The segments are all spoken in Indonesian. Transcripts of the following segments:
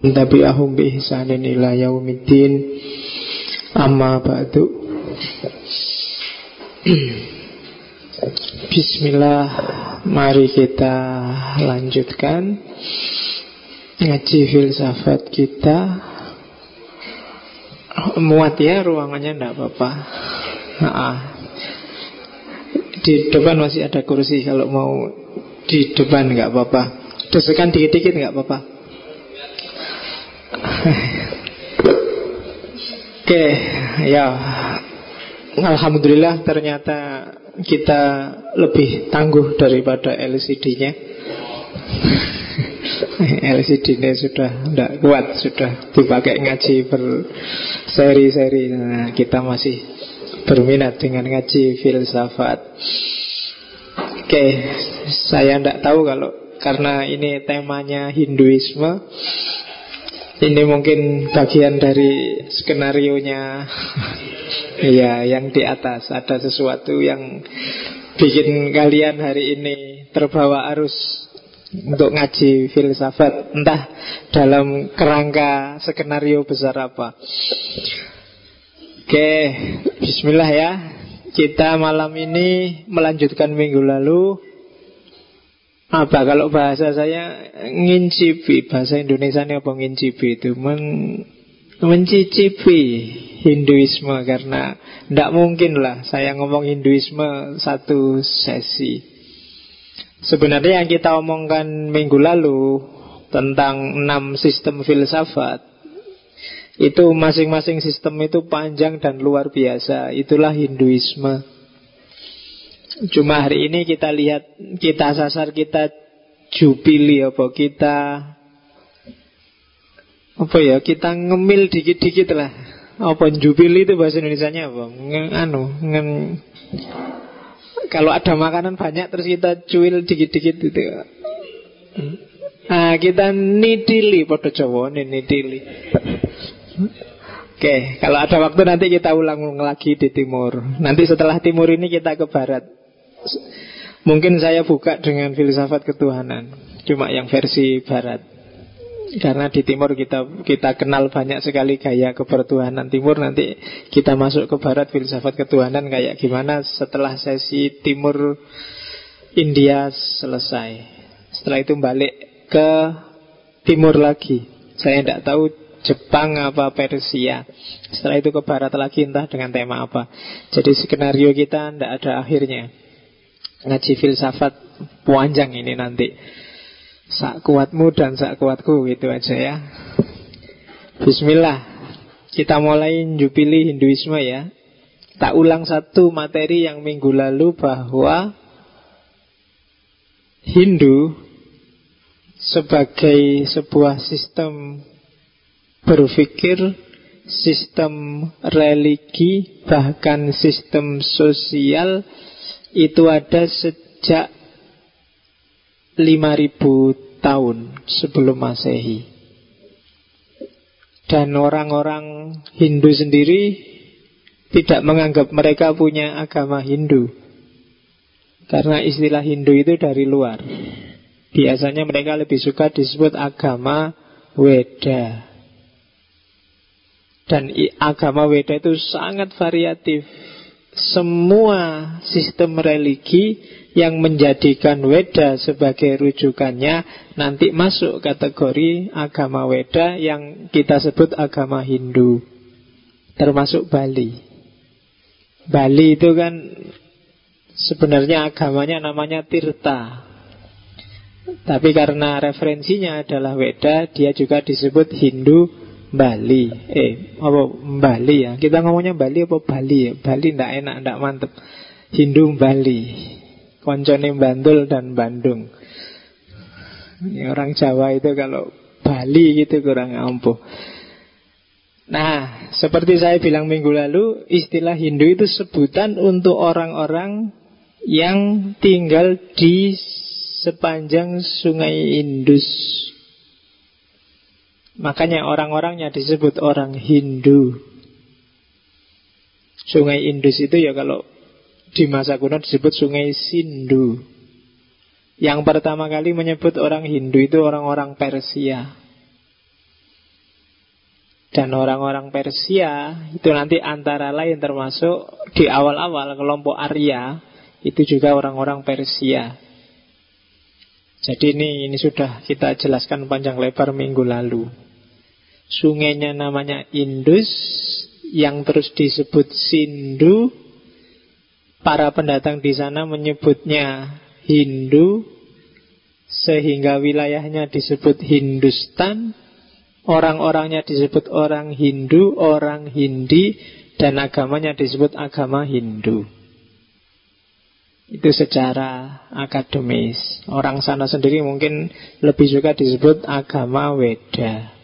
tabi'ahum bi ihsanin ila yaumiddin. Amma ba'du. Bismillah Mari kita lanjutkan Ngaji filsafat kita. Muat ya ruangannya enggak apa-apa. Nah, Di depan masih ada kursi Kalau mau di depan enggak apa-apa. Desekan dikit-dikit enggak apa-apa Oke, ya. Alhamdulillah ternyata kita lebih tangguh daripada LCD-nya. LCD-nya sudah tidak kuat, sudah dipakai ngaji berseri-seri. Nah, kita masih berminat dengan ngaji filsafat. Oke, saya tidak tahu kalau karena ini temanya Hinduisme ini mungkin bagian dari skenario-nya. Iya, yang di atas. Ada sesuatu yang bikin kalian hari ini terbawa arus untuk ngaji filsafat Entah dalam kerangka skenario besar apa. Oke, bismillah ya. Kita malam ini melanjutkan minggu lalu apa kalau bahasa saya ngincipi bahasa Indonesia ini apa ngincipi itu Men, mencicipi Hinduisme karena tidak mungkin lah saya ngomong Hinduisme satu sesi. Sebenarnya yang kita omongkan minggu lalu tentang enam sistem filsafat itu masing-masing sistem itu panjang dan luar biasa. Itulah Hinduisme. Cuma hari ini kita lihat Kita sasar kita Jupili apa Kita Apa ya Kita ngemil dikit-dikit lah Apa jupili itu bahasa Indonesia nya apa Anu ngen, Kalau ada makanan banyak Terus kita cuil dikit-dikit gitu Nah, kita nidili pada Jawa nidili. Oke, kalau ada waktu nanti kita ulang lagi di timur. Nanti setelah timur ini kita ke barat. Mungkin saya buka dengan filsafat ketuhanan Cuma yang versi barat. Karena di timur kita kita kenal banyak sekali gaya kepertuhanan timur Nanti kita masuk ke barat filsafat ketuhanan Kayak gimana. Setelah sesi timur India selesai Setelah itu balik ke timur lagi. Saya tidak tahu Jepang apa Persia. Setelah itu ke barat lagi entah dengan tema apa. Jadi skenario kita tidak ada akhirnya Ngaji filsafat panjang ini nanti. Sak kuatmu dan sak kuatku gitu aja ya. Bismillah. Kita mulai jupili Hinduisme ya. Tak ulang satu materi yang minggu lalu bahwa Hindu sebagai sebuah sistem berpikir, sistem religi, bahkan sistem sosial itu ada sejak 5000 tahun sebelum Masehi. Dan orang-orang Hindu sendiri tidak menganggap mereka punya agama Hindu. Karena istilah Hindu itu dari luar. Biasanya mereka lebih suka disebut agama Weda. Dan agama Weda itu sangat variatif semua sistem religi yang menjadikan Weda sebagai rujukannya nanti masuk kategori agama Weda yang kita sebut agama Hindu. Termasuk Bali. Bali itu kan sebenarnya agamanya namanya Tirta. Tapi karena referensinya adalah Weda, dia juga disebut Hindu Bali. Eh, apa Bali ya? Kita ngomongnya Bali apa Bali ya? Bali ndak enak, ndak mantep. Hindu Bali. Koncone Bantul dan Bandung. Ya, Orang Jawa itu kalau Bali gitu kurang ampuh. Nah, seperti saya bilang minggu lalu, istilah Hindu itu sebutan untuk orang-orang yang tinggal di sepanjang sungai Indus. Makanya orang-orangnya disebut orang Hindu. Sungai Indus itu ya kalau di masa kuno disebut sungai Sindu. Yang pertama kali menyebut orang Hindu itu orang-orang Persia. Dan orang-orang Persia itu nanti antara lain termasuk di awal-awal kelompok Arya itu juga orang-orang Persia. Jadi ini ini sudah kita jelaskan panjang lebar minggu lalu. Sungainya namanya Indus yang terus disebut Sindu. Para pendatang di sana menyebutnya Hindu sehingga wilayahnya disebut Hindustan Orang-orangnya disebut orang Hindu, orang Hindi, dan agamanya disebut agama Hindu. Itu secara akademis. Orang sana sendiri mungkin lebih suka disebut agama Weda.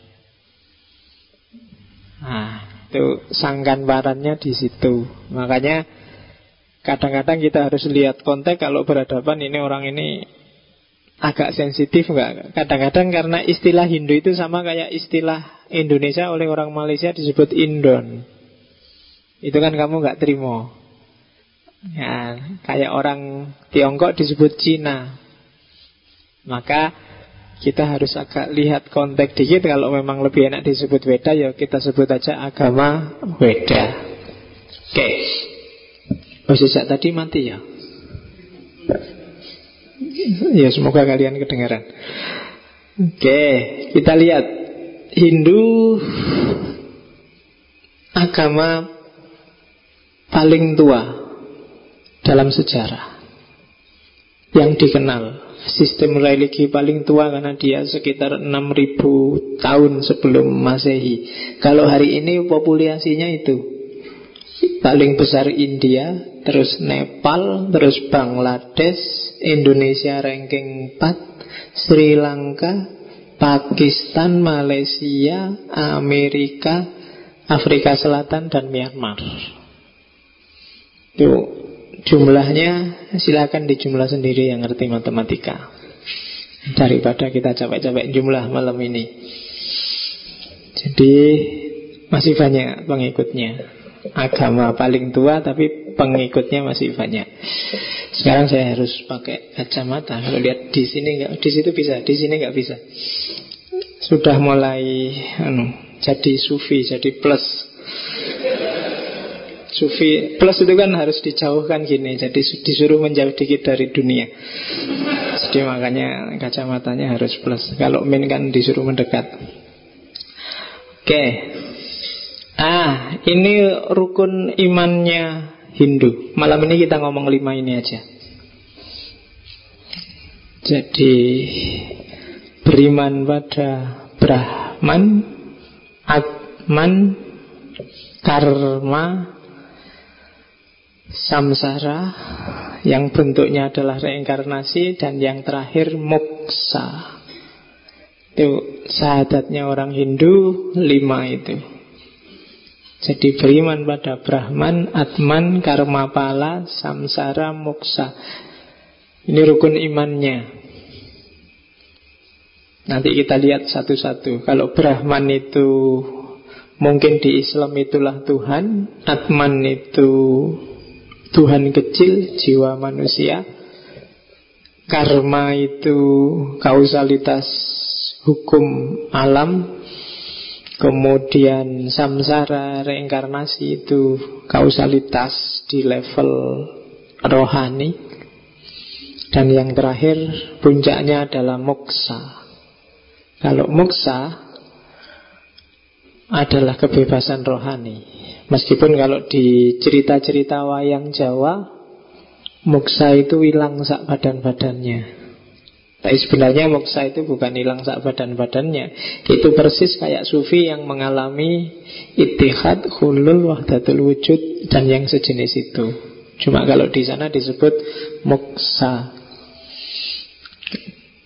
Nah, itu sangkan barannya di situ. Makanya kadang-kadang kita harus lihat konteks kalau berhadapan ini orang ini agak sensitif nggak? Kadang-kadang karena istilah Hindu itu sama kayak istilah Indonesia oleh orang Malaysia disebut Indon. Itu kan kamu nggak terima. Ya, kayak orang Tiongkok disebut Cina. Maka kita harus agak lihat konteks dikit. Kalau memang lebih enak disebut Weda Ya kita sebut aja agama Weda Oke. Okay. Sejak tadi mati ya? Ya semoga kalian kedengaran. Oke Kita lihat. Hindu Agama Paling tua Dalam sejarah Yang dikenal Sistem religi paling tua karena dia sekitar 6000 tahun sebelum masehi Kalau hari ini populasinya itu Paling besar India Terus Nepal Terus Bangladesh Indonesia ranking 4 Sri Lanka Pakistan, Malaysia, Amerika, Afrika Selatan dan Myanmar. Itu jumlahnya silakan dijumlah sendiri yang ngerti matematika. Daripada kita capek-capek jumlah malam ini. Jadi masih banyak pengikutnya. Agama paling tua tapi pengikutnya masih banyak. Sekarang saya harus pakai kacamata. Kalau lihat di sini nggak, di situ bisa, di sini nggak bisa. Sudah mulai anu, jadi sufi, jadi plus. Sufi plus itu kan harus dijauhkan gini, jadi disuruh menjauh dikit dari dunia. Jadi makanya kacamatanya harus plus. Kalau min kan disuruh mendekat. Oke. Ah, ini rukun imannya Hindu. Malam ini kita ngomong lima ini aja. Jadi beriman pada Brahman, Atman, Karma, Samsara yang bentuknya adalah reinkarnasi dan yang terakhir moksa. Itu sahadatnya orang Hindu lima itu. Jadi beriman pada Brahman, Atman, Karma Pala, Samsara, Moksa. Ini rukun imannya. Nanti kita lihat satu-satu. Kalau Brahman itu mungkin di Islam itulah Tuhan, Atman itu Tuhan kecil, jiwa manusia. Karma itu kausalitas hukum alam. Kemudian samsara reinkarnasi itu kausalitas di level rohani. Dan yang terakhir puncaknya adalah moksa. Kalau moksa adalah kebebasan rohani Meskipun kalau di cerita-cerita wayang Jawa Moksa itu hilang sak badan-badannya. Tapi sebenarnya moksa itu bukan hilang sak badan-badannya. Itu persis kayak sufi yang mengalami Itihad, hulul, wahdatul wujud Dan yang sejenis itu. Cuma kalau di sana disebut moksa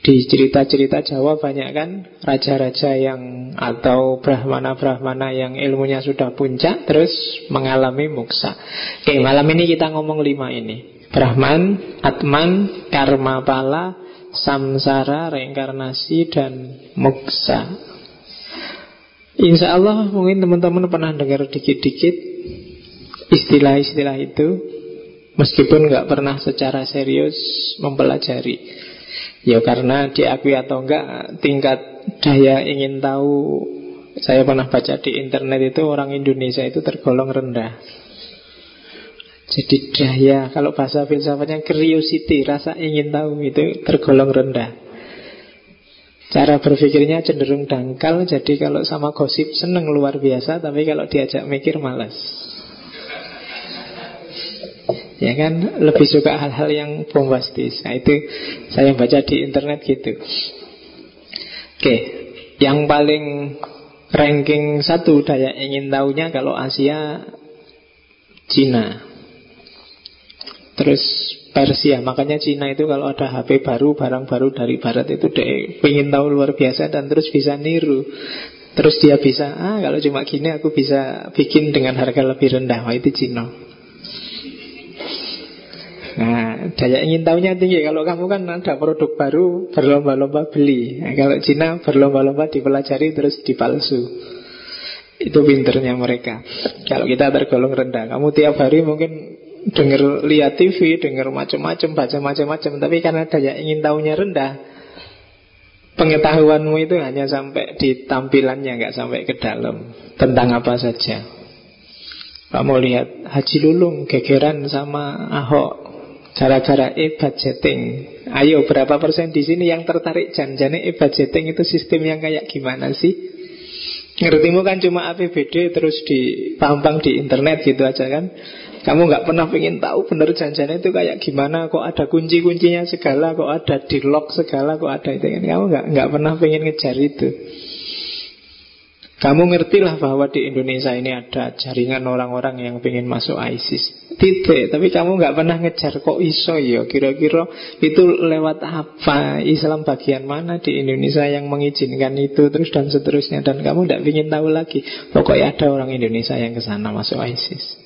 di cerita-cerita Jawa banyak kan raja-raja yang atau brahmana-brahmana yang ilmunya sudah puncak terus mengalami moksa. Oke, malam ini kita ngomong lima ini. Brahman, Atman, Karma Pala, samsara, reinkarnasi, dan moksa. Insya Allah mungkin teman-teman pernah dengar dikit-dikit istilah-istilah itu Meskipun nggak pernah secara serius mempelajari Ya karena diakui atau enggak tingkat daya ingin tahu Saya pernah baca di internet itu orang Indonesia itu tergolong rendah. Jadi daya, kalau bahasa filsafatnya curiosity, rasa ingin tahu itu tergolong rendah. Cara berpikirnya cenderung dangkal, jadi kalau sama gosip seneng luar biasa, tapi kalau diajak mikir malas. Ya kan, lebih suka hal-hal yang bombastis. Nah itu saya baca di internet gitu. Oke, yang paling ranking satu daya ingin tahunya kalau Asia Cina. Terus Persia, makanya Cina itu kalau ada HP baru, barang baru dari Barat itu dia ingin tahu luar biasa dan terus bisa niru. Terus dia bisa, ah kalau cuma gini aku bisa bikin dengan harga lebih rendah. Wah itu Cina. Nah, daya ingin tahunya tinggi. Kalau kamu kan ada produk baru, berlomba-lomba beli. Nah, kalau Cina berlomba-lomba dipelajari terus dipalsu. Itu pinternya mereka. Kalau kita tergolong rendah, kamu tiap hari mungkin dengar lihat TV, dengar macam-macam, baca macam-macam, tapi karena daya ingin tahunya rendah, pengetahuanmu itu hanya sampai di tampilannya, nggak sampai ke dalam tentang apa saja. Kamu lihat Haji Lulung gegeran sama Ahok gara-gara e-budgeting. Ayo berapa persen di sini yang tertarik janjane e-budgeting itu sistem yang kayak gimana sih? Ngertimu kan cuma APBD terus dipampang di internet gitu aja kan kamu nggak pernah pengen tahu benar janjinya itu kayak gimana Kok ada kunci-kuncinya segala Kok ada di lock segala Kok ada itu kan Kamu nggak nggak pernah pengen ngejar itu kamu ngertilah bahwa di Indonesia ini ada jaringan orang-orang yang pengen masuk ISIS. Tidak, tapi kamu nggak pernah ngejar kok iso ya. Kira-kira itu lewat apa? Islam bagian mana di Indonesia yang mengizinkan itu Terus dan seterusnya. Dan kamu nggak ingin tahu lagi. Pokoknya ada orang Indonesia yang ke sana masuk ISIS.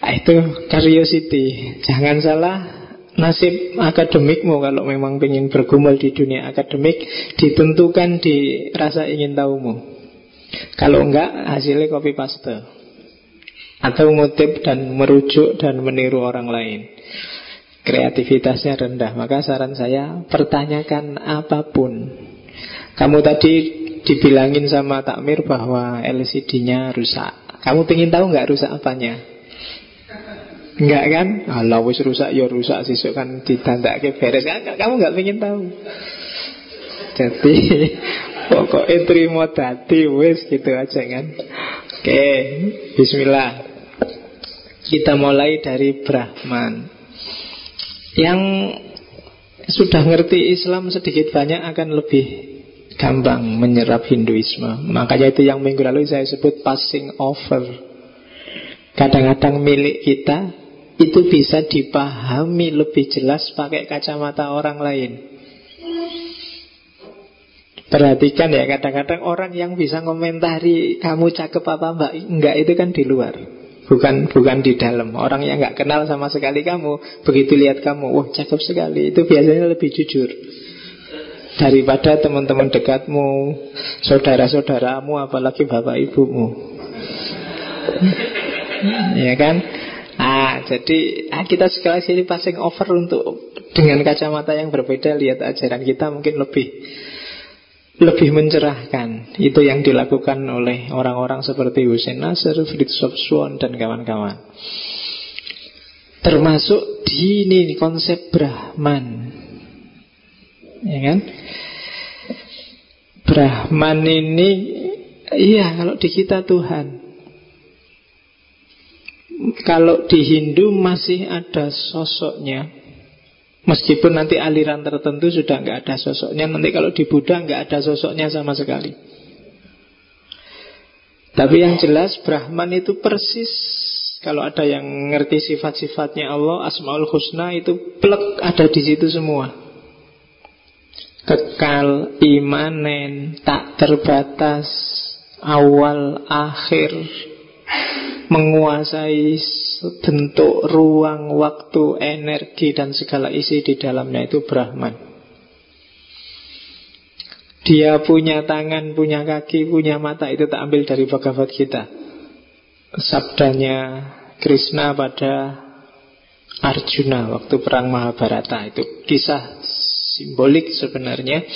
Nah, itu curiosity. Jangan salah nasib akademikmu kalau memang ingin bergumul di dunia akademik ditentukan di rasa ingin tahumu. Kalau enggak hasilnya copy paste atau ngutip dan merujuk dan meniru orang lain. Kreativitasnya rendah. Maka saran saya pertanyakan apa pun. Kamu tadi dibilangin sama takmir bahwa LCD-nya rusak. Kamu ingin tahu nggak rusak apanya? Enggak kan? Allah wis rusak ya rusak sesuk kan ke beres. Kamu enggak ingin tahu. Jadi pokoknya terima dati wis gitu aja kan. Oke, bismillah. Kita mulai dari Brahman. Yang sudah ngerti Islam sedikit banyak akan lebih gampang menyerap Hinduisme. Makanya itu yang minggu lalu saya sebut passing over. Kadang-kadang milik kita itu bisa dipahami lebih jelas pakai kacamata orang lain. Perhatikan ya kadang-kadang orang yang bisa komentari kamu cakep apa mbak? Enggak itu kan di luar. Bukan bukan di dalam. Orang yang nggak kenal sama sekali kamu begitu lihat kamu wah cakep sekali. Itu biasanya lebih jujur. Daripada teman-teman dekatmu saudara-saudaramu apalagi bapak ibumu. Ya kan? Nah, jadi ah, kita sekali sini passing over untuk dengan kacamata yang berbeda lihat ajaran kita mungkin lebih lebih mencerahkan. Itu yang dilakukan oleh orang-orang seperti Hussein Nasr, Fritjof Swan dan kawan-kawan. Termasuk di ini konsep Brahman. Ya kan? Brahman ini iya kalau di kita Tuhan kalau di Hindu masih ada sosoknya. Meskipun nanti aliran tertentu sudah nggak ada sosoknya Nanti kalau di Buddha nggak ada sosoknya sama sekali. Tapi yang jelas Brahman itu persis. Kalau ada yang ngerti sifat-sifatnya Allah Asmaul Husna itu plek ada di situ semua. Kekal, imanen, tak terbatas Awal, akhir menguasai bentuk, ruang, waktu, energi dan segala isi di dalamnya itu Brahman. Dia punya tangan, punya kaki, punya mata itu tak ambil dari Bhagavad Gita. Sabdanya Krishna pada Arjuna waktu perang Mahabharata itu kisah simbolik sebenarnya.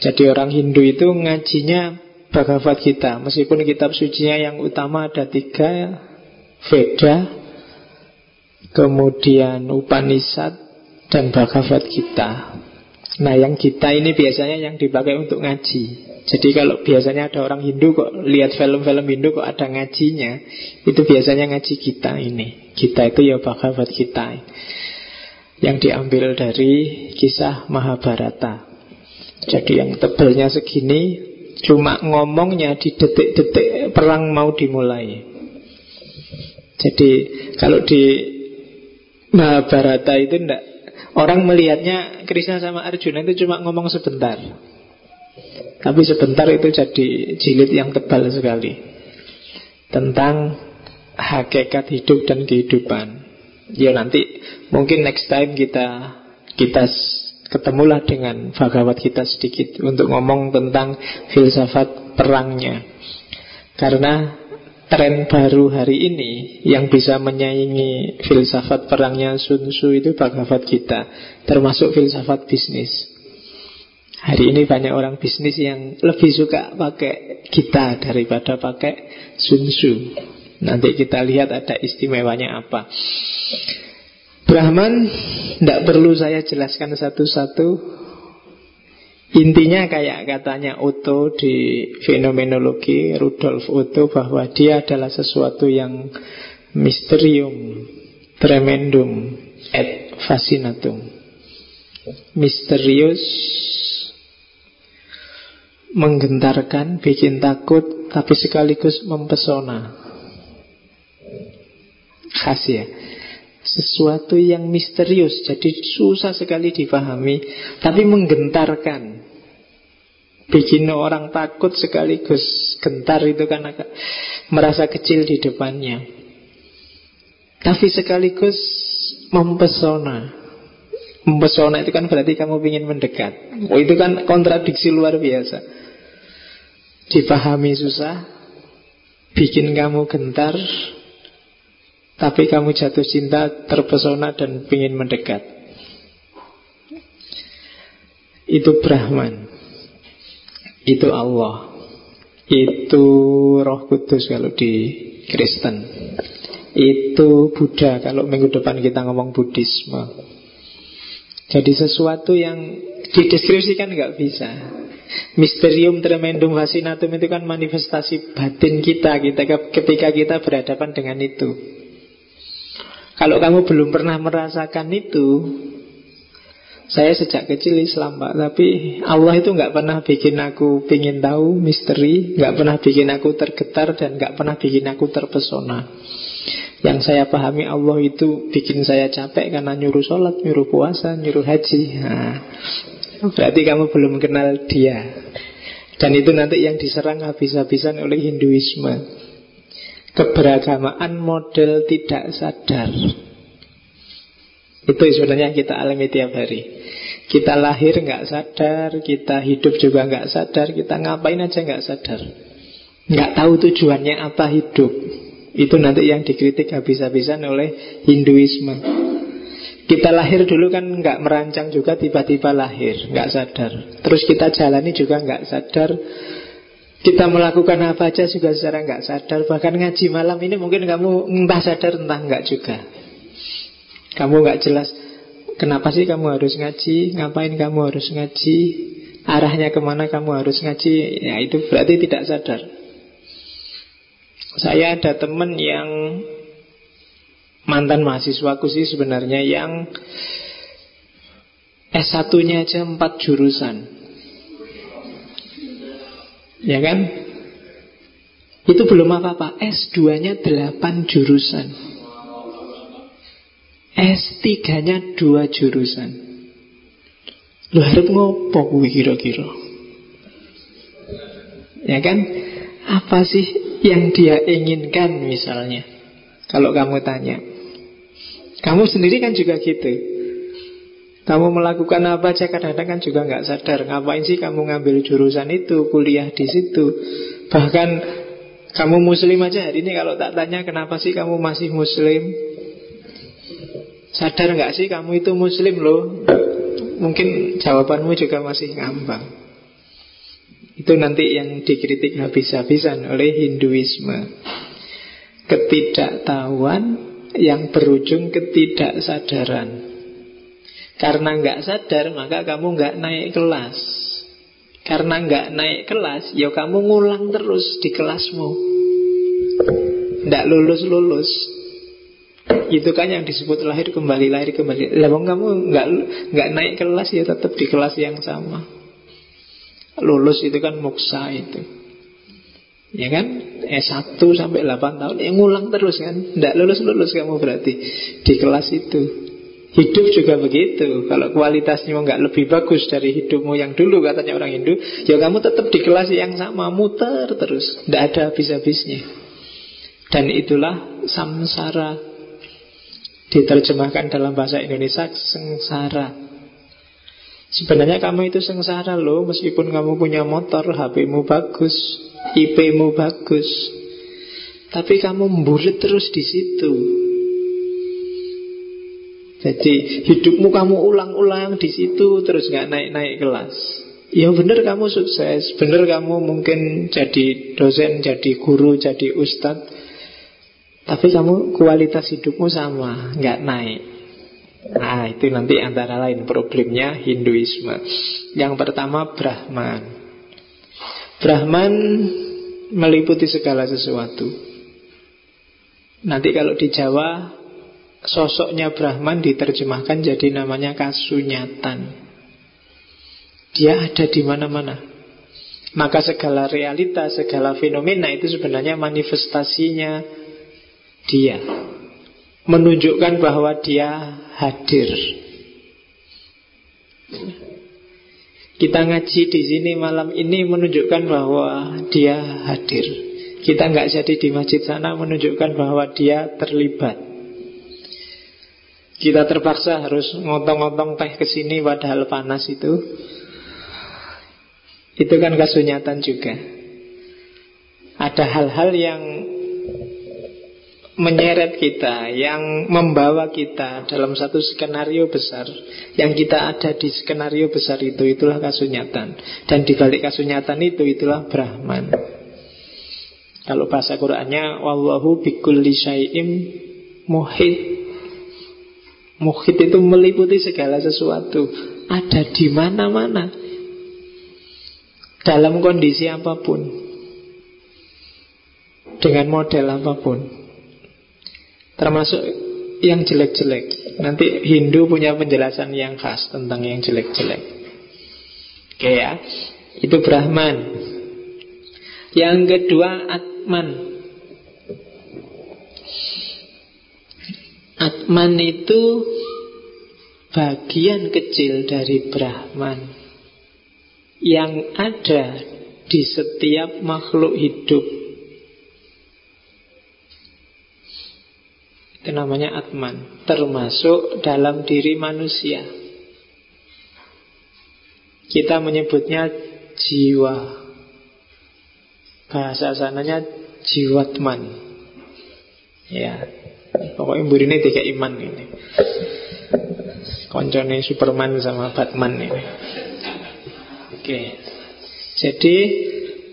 Jadi orang Hindu itu ngajinya Bhagavad Gita. Meskipun kitab sucinya yang utama ada tiga Veda Kemudian Upanishad Dan Bhagavad Gita. Nah yang Gita ini biasanya yang dipakai untuk ngaji. Jadi kalau biasanya ada orang Hindu kok Lihat film-film Hindu kok ada ngajinya Itu biasanya ngaji Gita ini. Gita itu ya Bhagavad Gita. Yang diambil dari kisah Mahabharata. Jadi yang tebelnya segini Cuma ngomongnya di detik-detik perang mau dimulai. Jadi kalau di Mahabharata itu enggak Orang melihatnya Krishna sama Arjuna itu cuma ngomong sebentar. Tapi sebentar itu jadi jilid yang tebal sekali. Tentang hakikat hidup dan kehidupan. Ya nanti mungkin next time kita kita ketemulah dengan Bhagavad kita sedikit untuk ngomong tentang filsafat perangnya. Karena tren baru hari ini yang bisa menyaingi filsafat perangnya Sun Tzu itu Bhagavad kita, termasuk filsafat bisnis. Hari ini banyak orang bisnis yang lebih suka pakai kita daripada pakai Sun Tzu. Nanti kita lihat ada istimewanya apa. Brahman tidak perlu saya jelaskan satu-satu. Intinya kayak katanya Otto di fenomenologi Rudolf Otto bahwa dia adalah sesuatu yang misterium tremendum et fascinatum. Misterius menggentarkan, bikin takut tapi sekaligus mempesona. Khas ya sesuatu yang misterius. Jadi susah sekali dipahami Tapi menggentarkan. Bikin orang takut sekaligus Gentar itu agak Merasa kecil di depannya. Tapi sekaligus Mempesona. Mempesona itu kan berarti kamu ingin mendekat. Oh itu kan kontradiksi luar biasa. Dipahami susah Bikin kamu gentar tapi kamu jatuh cinta, terpesona dan ingin mendekat. Itu Brahman. Itu Allah. Itu roh kudus kalau di Kristen. Itu Buddha Kalau minggu depan kita ngomong Buddhisme. Jadi sesuatu yang dideskripsikan nggak bisa. Misterium tremendum fascinatum itu kan manifestasi batin kita, kita ketika kita berhadapan dengan itu. Kalau kamu belum pernah merasakan itu Saya sejak kecil Islam Pak. Tapi Allah itu nggak pernah bikin aku Pingin tahu misteri nggak pernah bikin aku tergetar Dan nggak pernah bikin aku terpesona. Yang saya pahami Allah itu Bikin saya capek karena nyuruh sholat Nyuruh puasa, nyuruh haji. Nah, Berarti kamu belum kenal dia. Dan itu nanti yang diserang habis-habisan oleh Hinduisme keberagamaan model tidak sadar. Itu sebenarnya kita alami tiap hari. Kita lahir nggak sadar, kita hidup juga nggak sadar, kita ngapain aja nggak sadar. Nggak tahu tujuannya apa hidup. Itu nanti yang dikritik habis-habisan oleh Hinduisme. Kita lahir dulu kan nggak merancang juga tiba-tiba lahir, nggak sadar. Terus kita jalani juga nggak sadar kita melakukan apa aja juga secara nggak sadar. Bahkan ngaji malam ini mungkin kamu entah sadar entah nggak juga. Kamu nggak jelas Kenapa sih kamu harus ngaji? Ngapain kamu harus ngaji? Arahnya ke mana kamu harus ngaji? Ya itu berarti tidak sadar. Saya ada teman yang Mantan mahasiswaku sih sebenarnya Yang S1-nya aja empat jurusan Ya kan? Itu belum apa-apa. S2-nya 8 jurusan. S3-nya 2 jurusan. Lu harus ngopo kuwi kira-kira. Ya kan? Apa sih yang dia inginkan misalnya? Kalau kamu tanya. Kamu sendiri kan juga gitu kamu melakukan apa aja kadang-kadang kan juga nggak sadar Ngapain sih kamu ngambil jurusan itu Kuliah di situ Bahkan kamu muslim aja hari ini Kalau tak tanya kenapa sih kamu masih muslim Sadar nggak sih kamu itu muslim loh Mungkin jawabanmu juga masih ngambang Itu nanti yang dikritik habis-habisan oleh Hinduisme. Ketidaktahuan yang berujung ketidaksadaran. Karena nggak sadar maka kamu nggak naik kelas. Karena nggak naik kelas, ya kamu ngulang terus di kelasmu. Nggak lulus-lulus. Itu kan yang disebut lahir kembali, lahir kembali. Lah kamu nggak nggak naik kelas ya tetap di kelas yang sama. Lulus itu kan muksa itu. Ya kan? S1 sampai 8 tahun ya ngulang terus kan. Nggak lulus-lulus kamu berarti di kelas itu. Hidup juga begitu. Kalau kualitasnya nggak lebih bagus dari hidupmu yang dulu katanya orang Hindu Ya kamu tetap di kelas yang sama Muter terus. Tidak ada habis-habisnya. Dan itulah samsara Diterjemahkan dalam bahasa Indonesia Sengsara. Sebenarnya kamu itu sengsara loh Meskipun kamu punya motor HPmu bagus IP-mu bagus. Tapi kamu memburit terus di situ jadi hidupmu kamu ulang-ulang di situ terus nggak naik-naik kelas. Ya benar kamu sukses, benar kamu mungkin jadi dosen, jadi guru, jadi ustadz. Tapi kamu kualitas hidupmu sama, nggak naik. Nah itu nanti antara lain problemnya Hinduisme. Yang pertama Brahman. Brahman meliputi segala sesuatu. Nanti kalau di Jawa sosoknya Brahman diterjemahkan jadi namanya kasunyatan. Dia ada di mana-mana. Maka segala realita, segala fenomena itu sebenarnya manifestasinya dia. Menunjukkan bahwa dia hadir. Kita ngaji di sini malam ini menunjukkan bahwa dia hadir. Kita nggak jadi di masjid sana menunjukkan bahwa dia terlibat. Kita terpaksa harus ngotong-ngotong teh ke sini padahal panas itu. Itu kan kasunyatan juga. Ada hal-hal yang menyeret kita, yang membawa kita dalam satu skenario besar, yang kita ada di skenario besar itu, itulah kasunyatan. Dan di balik kasunyatan itu, itulah Brahman. Kalau bahasa Qurannya, Wallahu bikulli syai'im muhid Muhid itu meliputi segala sesuatu. Ada di mana-mana. Dalam kondisi apa pun. Dengan model apa pun. Termasuk yang jelek-jelek. Nanti Hindu punya penjelasan yang khas Tentang yang jelek-jelek. Oke ya. Itu Brahman. Yang kedua Atman Atman itu bagian kecil dari Brahman yang ada di setiap makhluk hidup. Itu namanya Atman, termasuk dalam diri manusia. Kita menyebutnya jiwa. Bahasa sananya jiwatman. Ya, Pokoknya burine tiga iman ini. Koncone Superman sama Batman ini. Oke. Jadi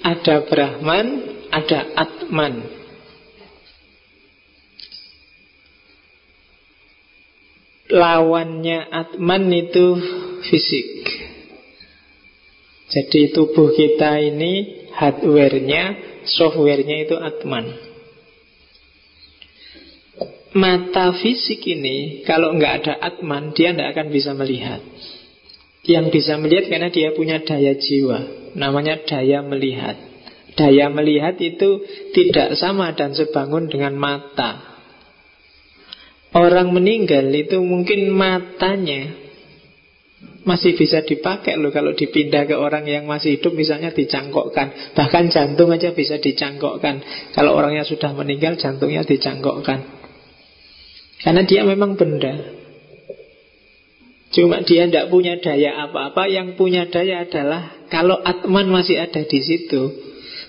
ada Brahman, ada Atman. Lawannya Atman itu fisik. Jadi tubuh kita ini hardware-nya, software-nya itu Atman mata fisik ini kalau nggak ada atman dia tidak akan bisa melihat. Yang bisa melihat karena dia punya daya jiwa, namanya daya melihat. Daya melihat itu tidak sama dan sebangun dengan mata. Orang meninggal itu mungkin matanya masih bisa dipakai loh kalau dipindah ke orang yang masih hidup misalnya dicangkokkan. Bahkan jantung aja bisa dicangkokkan. Kalau orangnya sudah meninggal jantungnya dicangkokkan. Karena dia memang benda Cuma dia tidak punya daya apa-apa Yang punya daya adalah Kalau Atman masih ada di situ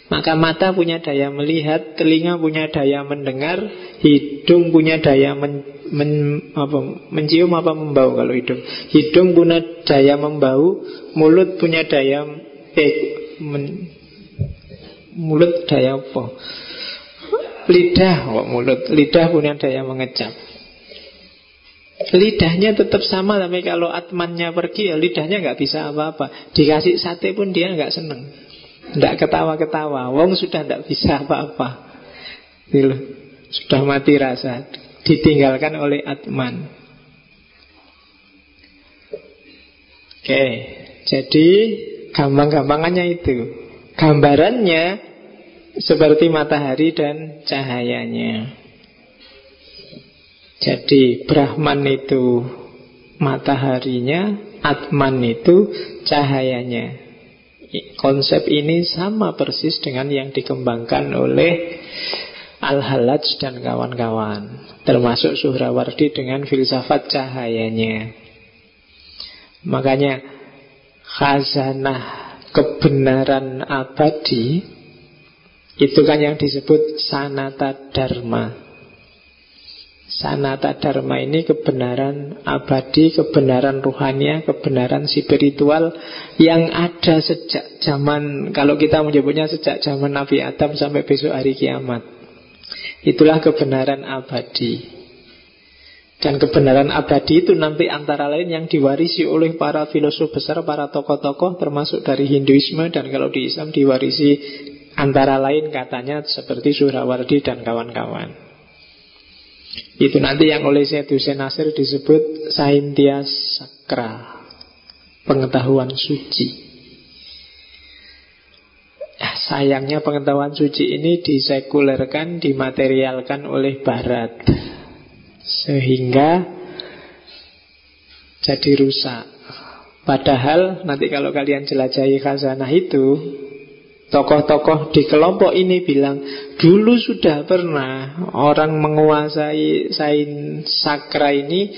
Maka mata punya daya melihat Telinga punya daya mendengar Hidung punya daya men, men, apa, mencium apa membau kalau hidung Hidung punya daya membau Mulut punya daya eh, men, mulut daya apa? Lidah kok mulut, lidah punya daya mengecap. Lidahnya tetap sama tapi kalau atmannya pergi ya lidahnya nggak bisa apa-apa. Dikasih sate pun dia nggak seneng. Nggak ketawa-ketawa. Wong sudah nggak bisa apa-apa. Sudah mati rasa. Ditinggalkan oleh atman. Oke, jadi gampang-gampangannya itu. Gambarannya seperti matahari dan cahayanya. Jadi Brahman itu mataharinya, Atman itu cahayanya. Konsep ini sama persis dengan yang dikembangkan oleh Al-Halaj dan kawan-kawan Termasuk Suhrawardi dengan filsafat cahayanya Makanya khazanah kebenaran abadi Itu kan yang disebut sanata dharma Sanata Dharma ini kebenaran abadi, kebenaran ruhania, kebenaran spiritual yang ada sejak zaman, kalau kita menyebutnya sejak zaman Nabi Adam sampai besok hari kiamat. Itulah kebenaran abadi. Dan kebenaran abadi itu nanti antara lain yang diwarisi oleh para filosof besar, para tokoh-tokoh termasuk dari Hinduisme dan kalau di Islam diwarisi antara lain katanya seperti Surawardi dan kawan-kawan. Itu nanti yang oleh Syed Hussein Nasir disebut Saintia Sakra Pengetahuan suci. Ya, Sayangnya pengetahuan suci ini disekulerkan, dimaterialkan oleh Barat Sehingga jadi rusak. Padahal nanti kalau kalian jelajahi khazanah itu Tokoh-tokoh di kelompok ini bilang Dulu sudah pernah orang menguasai sains sakra ini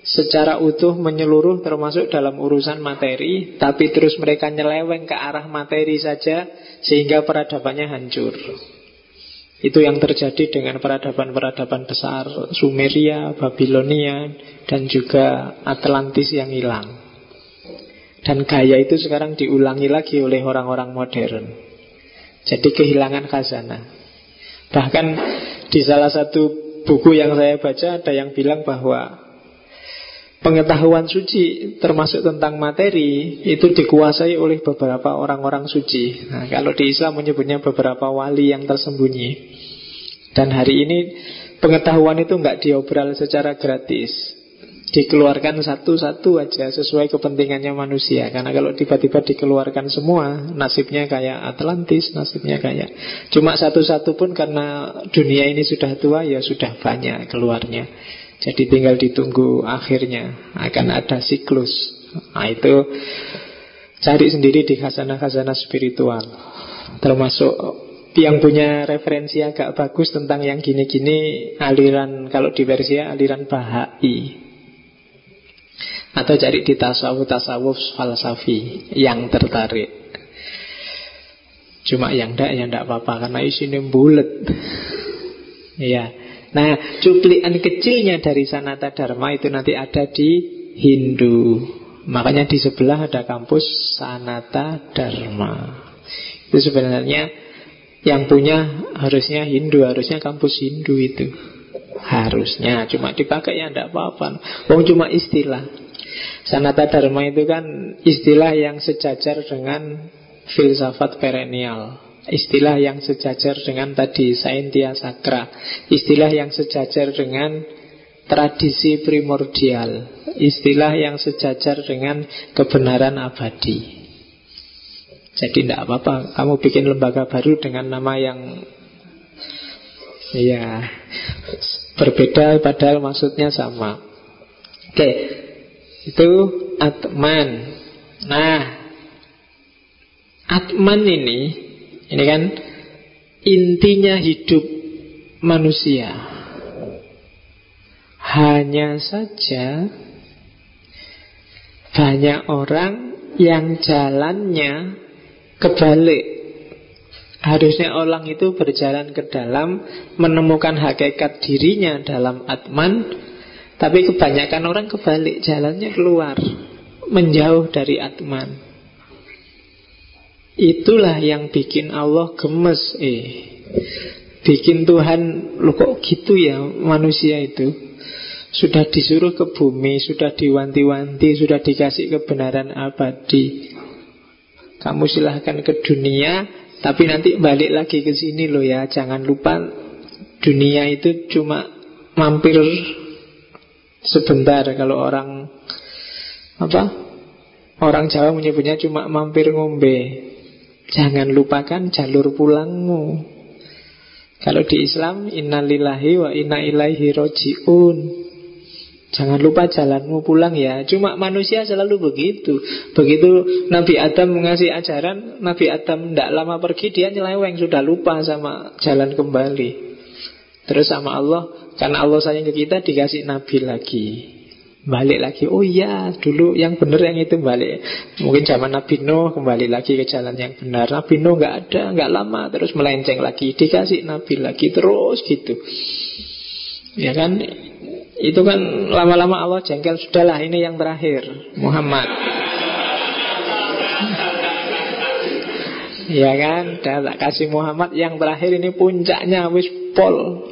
Secara utuh menyeluruh termasuk dalam urusan materi Tapi terus mereka nyeleweng ke arah materi saja Sehingga peradabannya hancur. Itu yang terjadi dengan peradaban-peradaban besar Sumeria, Babilonia Dan juga Atlantis yang hilang. Dan gaya itu sekarang diulangi lagi oleh orang-orang modern jadi kehilangan khazanah. Bahkan di salah satu buku yang saya baca ada yang bilang bahwa pengetahuan suci termasuk tentang materi itu dikuasai oleh beberapa orang-orang suci. Nah, kalau di Islam menyebutnya beberapa wali yang tersembunyi. Dan hari ini pengetahuan itu nggak diobral secara gratis dikeluarkan satu-satu aja sesuai kepentingannya manusia. Karena kalau tiba-tiba dikeluarkan semua, nasibnya kayak Atlantis, nasibnya kayak cuma satu-satu pun karena dunia ini sudah tua ya sudah banyak keluarnya. Jadi tinggal ditunggu akhirnya akan ada siklus. Nah itu cari sendiri di khazanah-khazanah spiritual. Termasuk yang punya referensi agak bagus tentang yang gini-gini aliran kalau di Persia aliran Bahai atau cari di tasawuf-tasawuf falsafi yang tertarik. Cuma yang ndak ya ndak apa-apa karena isinya bulat. ya. Nah, cuplian kecilnya dari Sanata Dharma itu nanti ada di Hindu. Makanya di sebelah ada kampus Sanata Dharma. Itu sebenarnya yang punya harusnya Hindu, harusnya kampus Hindu itu. Harusnya, cuma dipakai ya ndak apa-apa. Wong cuma istilah. Sanata Dharma itu kan istilah yang sejajar dengan filsafat perennial. Istilah yang sejajar dengan tadi Saintia Sakra Istilah yang sejajar dengan tradisi primordial. Istilah yang sejajar dengan kebenaran abadi. Jadi tidak apa-apa Kamu bikin lembaga baru dengan nama yang Ya Berbeda padahal maksudnya sama. Oke itu Atman. Nah Atman ini Ini kan Intinya hidup manusia. Hanya saja Banyak orang yang jalannya kebalik. Harusnya orang itu berjalan ke dalam Menemukan hakikat dirinya dalam Atman tapi kebanyakan orang kebalik jalannya keluar Menjauh dari Atman. Itulah yang bikin Allah gemes eh. Bikin Tuhan Lu kok gitu ya manusia itu? Sudah disuruh ke bumi Sudah diwanti-wanti Sudah dikasih kebenaran abadi. Kamu silahkan ke dunia Tapi nanti balik lagi ke sini loh ya. Jangan lupa Dunia itu cuma mampir sebentar Kalau orang Apa Orang Jawa menyebutnya cuma mampir ngombe Jangan lupakan jalur pulangmu. Kalau di Islam, innalillahi wa inna ilaihi roji'un. Jangan lupa jalanmu pulang ya. Cuma manusia selalu begitu. Begitu Nabi Adam mengasih ajaran, Nabi Adam tidak lama pergi, dia nyeleweng, sudah lupa sama jalan kembali. Terus sama Allah, karena Allah sayang ke kita, dikasih Nabi lagi. Balik lagi, oh iya dulu yang benar yang itu balik. Mungkin zaman Nabi Nuh kembali lagi ke jalan yang benar. Nabi Nuh nggak ada, nggak lama Terus melenceng lagi, dikasih Nabi lagi Terus gitu. Ya kan? Itu kan lama-lama Allah jengkel Sudahlah ini yang terakhir Muhammad. Ya kan, dah tak kasih Muhammad Yang terakhir ini puncaknya Wis pol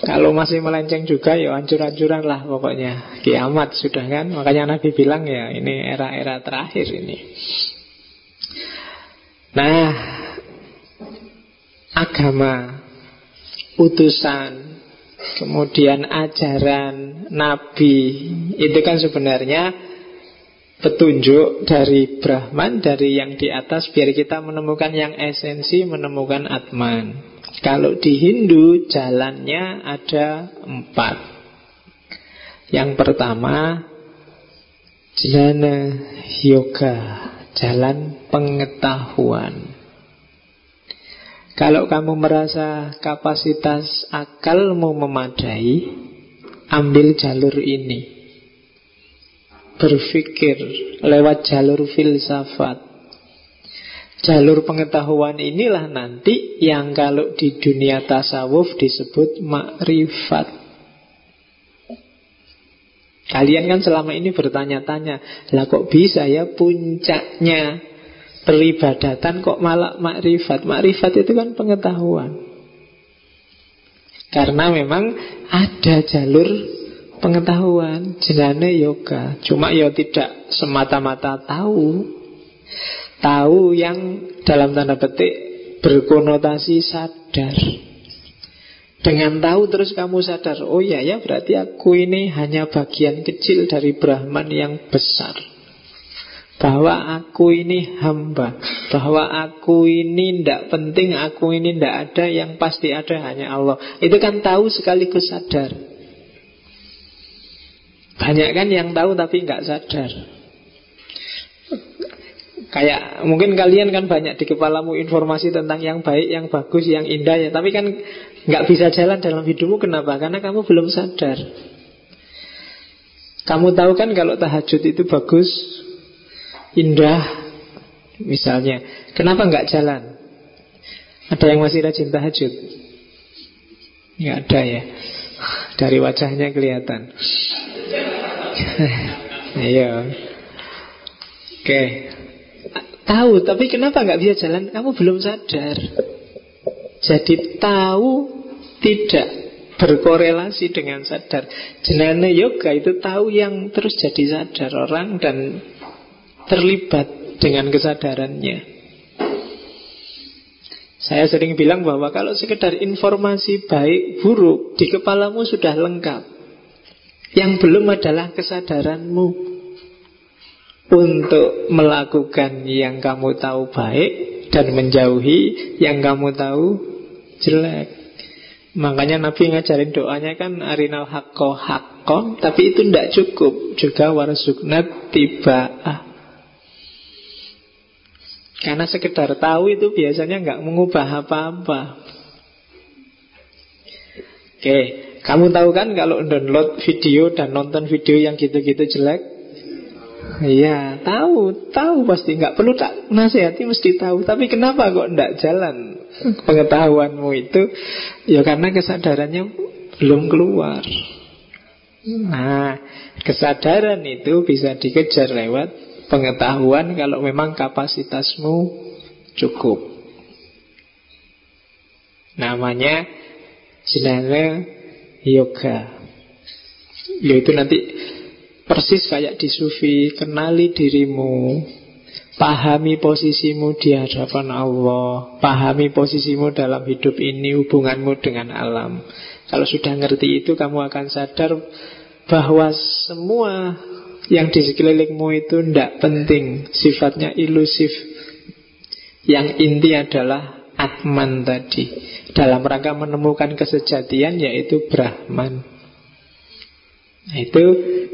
kalau masih melenceng juga ya hancur-hancuran lah pokoknya. Kiamat sudah kan? Makanya Nabi bilang ya ini era-era terakhir ini. Nah Agama Utusan Kemudian ajaran Nabi Itu kan sebenarnya petunjuk dari Brahman dari yang di atas biar kita menemukan yang esensi menemukan Atman kalau di Hindu jalannya ada empat. Yang pertama Jnana Yoga Jalan pengetahuan. Kalau kamu merasa kapasitas akalmu memadai Ambil jalur ini. Berpikir lewat jalur filsafat Jalur pengetahuan inilah nanti yang kalau di dunia tasawuf disebut makrifat. Kalian kan selama ini bertanya-tanya, lah kok bisa ya puncaknya peribadatan kok malah makrifat? Makrifat itu kan pengetahuan. Karena memang ada jalur pengetahuan, jenane yoga. Cuma ya tidak semata-mata tahu, Tahu yang dalam tanda petik berkonotasi sadar. Dengan tahu terus kamu sadar, oh ya ya berarti aku ini hanya bagian kecil dari Brahman yang besar. Bahwa aku ini hamba Bahwa aku ini tidak penting Aku ini tidak ada Yang pasti ada hanya Allah Itu kan tahu sekaligus sadar Banyak kan yang tahu tapi nggak sadar Kayak mungkin kalian kan banyak di kepalamu informasi tentang yang baik, yang bagus, yang indah ya. Tapi kan nggak bisa jalan dalam hidupmu kenapa? Karena kamu belum sadar. Kamu tahu kan kalau tahajud itu bagus, indah, misalnya. Kenapa nggak jalan? Ada yang masih rajin tahajud? Nggak ada ya. Dari wajahnya kelihatan. Iya. Oke. Tahu, tapi kenapa nggak bisa jalan? Kamu belum sadar. Jadi tahu tidak berkorelasi dengan sadar. Jenana yoga itu tahu yang terus jadi sadar orang dan terlibat dengan kesadarannya. Saya sering bilang bahwa kalau sekedar informasi baik buruk di kepalamu sudah lengkap. Yang belum adalah kesadaranmu untuk melakukan yang kamu tahu baik dan menjauhi yang kamu tahu jelek. Makanya Nabi ngajarin doanya kan arinal hakko hakko, tapi itu tidak cukup. Juga warsuknat tiba'ah. Karena sekedar tahu itu biasanya nggak mengubah apa-apa. Oke, kamu tahu kan kalau download video dan nonton video yang gitu-gitu jelek, Iya, tahu, tahu pasti nggak perlu tak nasihati mesti tahu. Tapi kenapa kok ndak jalan pengetahuanmu itu? Ya karena kesadarannya belum keluar. Nah, kesadaran itu bisa dikejar lewat pengetahuan kalau memang kapasitasmu cukup. Namanya jenenge yoga. Yaitu nanti persis kayak di sufi, kenali dirimu, Pahami posisimu di hadapan Allah Pahami posisimu dalam hidup ini Hubunganmu dengan alam. Kalau sudah ngerti itu Kamu akan sadar bahwa semua yang di sekelilingmu itu tidak penting Sifatnya ilusif. Yang inti adalah Atman tadi. Dalam rangka menemukan kesejatian Yaitu Brahman Itu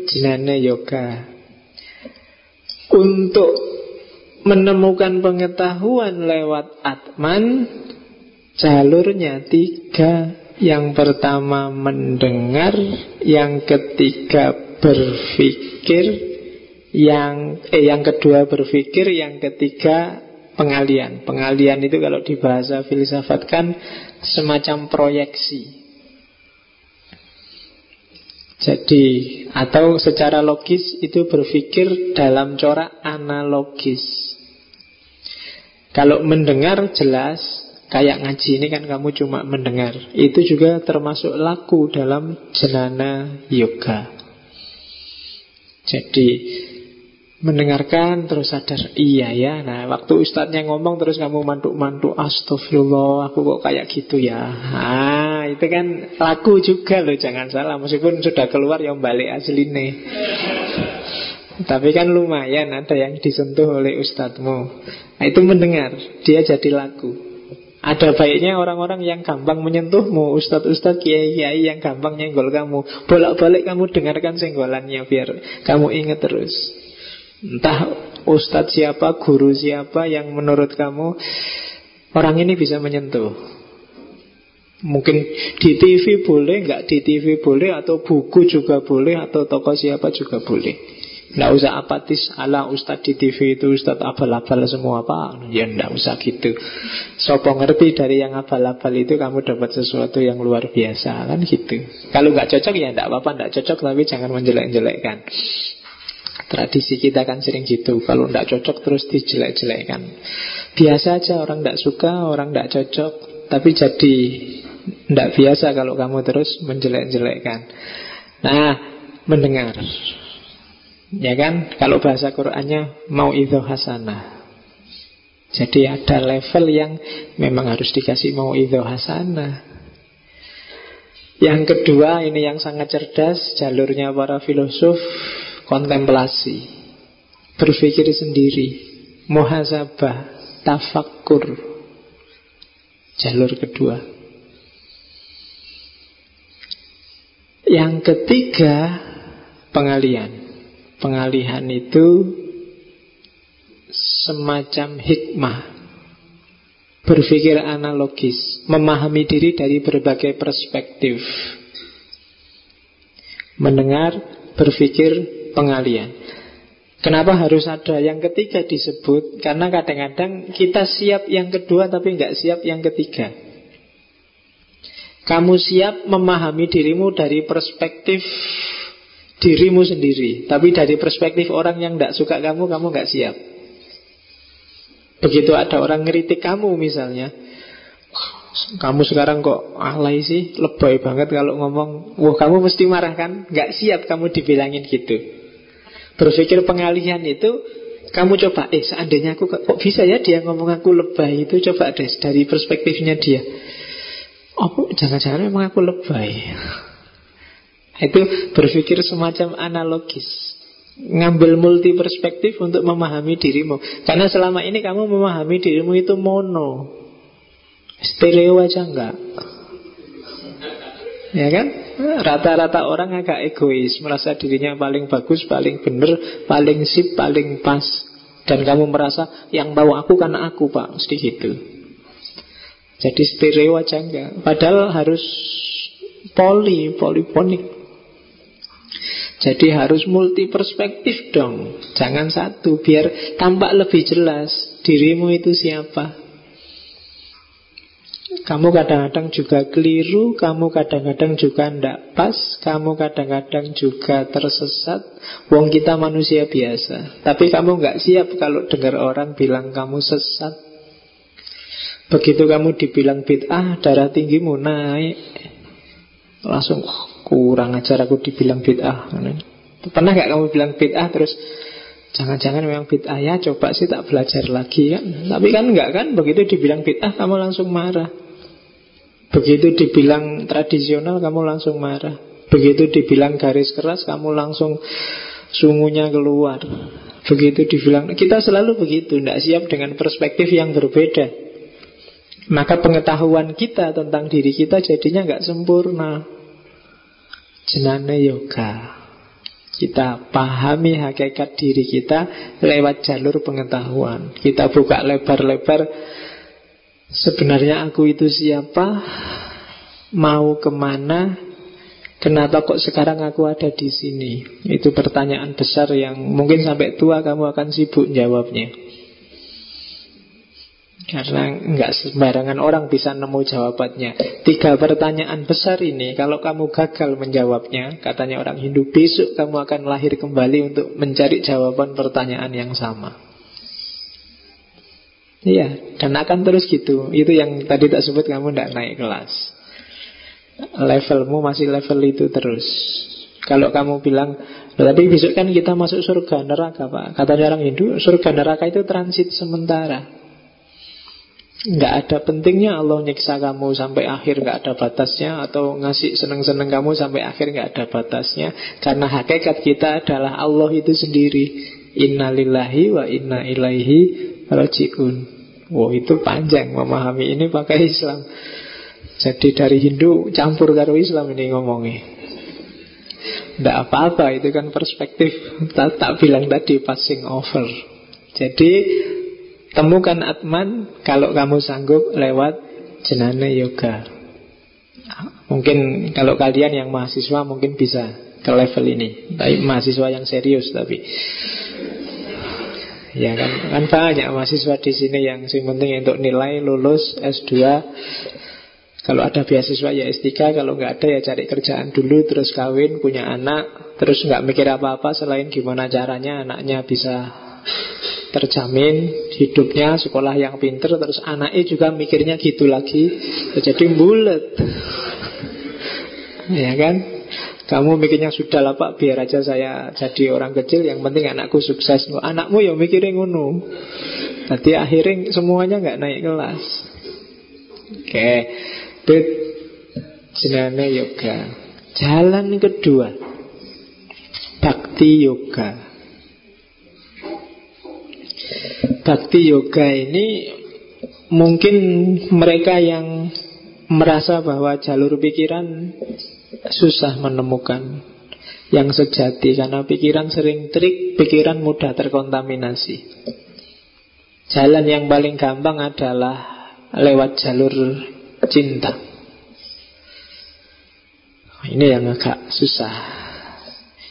jinane yoga. Untuk menemukan pengetahuan lewat Atman jalurnya tiga. Yang pertama mendengar yang ketiga berpikir yang eh yang kedua berpikir yang ketiga pengalian. Pengalian itu kalau di bahasa filsafat kan semacam proyeksi jadi atau secara logis itu berpikir dalam corak analogis. Kalau mendengar jelas Kayak ngaji ini kan kamu cuma mendengar. Itu juga termasuk laku dalam jenana yoga. Jadi mendengarkan terus sadar Iya ya. Nah waktu ustadznya ngomong terus kamu mantuk-mantuk Astagfirullah aku kok kayak gitu ya? Nah itu kan laku juga loh Jangan salah. Meskipun sudah keluar yang balik asli nih tapi kan lumayan ada yang disentuh oleh ustadzmu. Nah, Itu mendengar, dia jadi laku. Ada baiknya orang-orang yang gampang menyentuhmu Ustadz-ustadz, kiai-kiai yang gampang nyenggol kamu. Bolak-balik kamu dengarkan senggolannya Biar kamu ingat terus Entah ustadz siapa, guru siapa yang menurut kamu Orang ini bisa menyentuh. Mungkin di TV boleh, nggak di TV boleh Atau buku juga boleh Atau tokoh siapa juga boleh. Nggak usah apatis ala ustadz di TV itu Ustadz abal-abal semua apa Ya nggak usah gitu. Sopo ngerti dari yang abal-abal itu Kamu dapat sesuatu yang luar biasa Kan gitu. Kalau nggak cocok ya nggak apa-apa nggak cocok tapi jangan menjelek-jelekkan Tradisi kita kan sering gitu Kalau nggak cocok terus dijelek-jelekkan Biasa aja orang nggak suka Orang nggak cocok Tapi jadi nggak biasa kalau kamu terus menjelek-jelekkan Nah mendengar Ya kan? Kalau bahasa Qur'annya mau itu hasanah. Jadi ada level yang memang harus dikasih mau itu hasanah. Yang kedua ini yang sangat cerdas jalurnya para filosof kontemplasi. Berpikir sendiri, muhasabah, tafakkur. Jalur kedua. Yang ketiga pengalian. Pengalihan itu semacam hikmah Berpikir analogis Memahami diri dari berbagai perspektif Mendengar, berpikir, pengalian Kenapa harus ada yang ketiga disebut? Karena kadang-kadang kita siap yang kedua tapi nggak siap yang ketiga Kamu siap memahami dirimu dari perspektif dirimu sendiri. Tapi dari perspektif orang yang tidak suka kamu, kamu nggak siap. Begitu ada orang ngeritik kamu misalnya, kamu sekarang kok alay sih, lebay banget kalau ngomong, wah kamu mesti marah kan? Nggak siap kamu dibilangin gitu. Berpikir pengalihan itu, kamu coba, eh seandainya aku kok bisa ya dia ngomong aku lebay itu, coba deh dari perspektifnya dia. Oh, jangan-jangan memang aku lebay. Itu berpikir semacam analogis Ngambil multi perspektif untuk memahami dirimu Karena selama ini kamu memahami dirimu itu mono Stereo aja enggak Ya kan? Rata-rata orang agak egois Merasa dirinya paling bagus, paling benar Paling sip, paling pas. Dan kamu merasa yang tahu aku karena aku pak. Mesti gitu. Jadi stereo aja enggak. Padahal harus poli, poliponik jadi harus multi perspektif dong. Jangan satu Biar tampak lebih jelas Dirimu itu siapa Kamu kadang-kadang juga keliru, kamu kadang-kadang juga tidak pas, kamu kadang-kadang juga tersesat. Wong kita manusia biasa, tapi kamu nggak siap kalau dengar orang bilang kamu sesat. Begitu kamu dibilang bid'ah, darah tinggimu naik, langsung kurang ajar aku dibilang bid'ah. Pernah nggak kamu bilang bid'ah terus Jangan-jangan memang bid'ah ya Coba sih tak belajar lagi kan Tapi kan enggak kan Begitu dibilang bid'ah kamu langsung marah Begitu dibilang tradisional kamu langsung marah Begitu dibilang garis keras kamu langsung sungunya keluar Begitu dibilang Kita selalu begitu Tidak siap dengan perspektif yang berbeda Maka pengetahuan kita tentang diri kita jadinya nggak sempurna Jenane yoga kita pahami hakikat diri kita lewat jalur pengetahuan. Kita buka lebar-lebar. Sebenarnya aku itu siapa? Mau ke mana? Kenapa kok sekarang aku ada di sini? Itu pertanyaan besar yang mungkin sampai tua kamu akan sibuk jawabnya. Karena nggak sembarangan orang bisa nemu jawabannya. Tiga pertanyaan besar ini, kalau kamu gagal menjawabnya, katanya orang Hindu, besok kamu akan lahir kembali untuk mencari jawaban pertanyaan yang sama. Iya, dan akan terus gitu. Itu yang tadi tak sebut kamu tidak naik kelas. Levelmu masih level itu terus. Kalau kamu bilang, tapi besok kan kita masuk surga neraka pak. Katanya orang Hindu, surga neraka itu transit sementara. Nggak ada pentingnya Allah nyiksa kamu sampai akhir nggak ada batasnya Atau ngasih seneng-seneng kamu sampai akhir nggak ada batasnya Karena hakikat kita adalah Allah itu sendiri Innalillahi wa inna ilaihi raji'un Wow itu panjang memahami ini pakai Islam Jadi dari Hindu campur karo Islam ini ngomongnya Tidak apa-apa itu kan perspektif tak, tak bilang tadi passing over Jadi Temukan Atman kalau kamu sanggup lewat jenane yoga. Mungkin kalau kalian yang mahasiswa mungkin bisa ke level ini. Tapi mahasiswa yang serius tapi. Ya kan, kan banyak mahasiswa di sini yang sing penting untuk nilai lulus S2 kalau ada beasiswa ya S3 Kalau nggak ada ya cari kerjaan dulu Terus kawin, punya anak Terus nggak mikir apa-apa selain gimana caranya Anaknya bisa terjamin hidupnya sekolah yang pinter terus anaknya juga mikirnya gitu lagi. Jadi bulat ya kan kamu mikirnya sudah lah pak biar aja saya jadi orang kecil yang penting anakku sukses. Anakmu ya mikirin ngono. Nanti akhirnya semuanya nggak naik kelas. Oke. Itu jenane yoga. Jalan kedua bakti yoga. Bakti yoga ini mungkin mereka yang merasa bahwa jalur pikiran susah menemukan yang sejati karena pikiran sering trik, pikiran mudah terkontaminasi. Jalan yang paling gampang adalah lewat jalur cinta. Ini yang agak susah.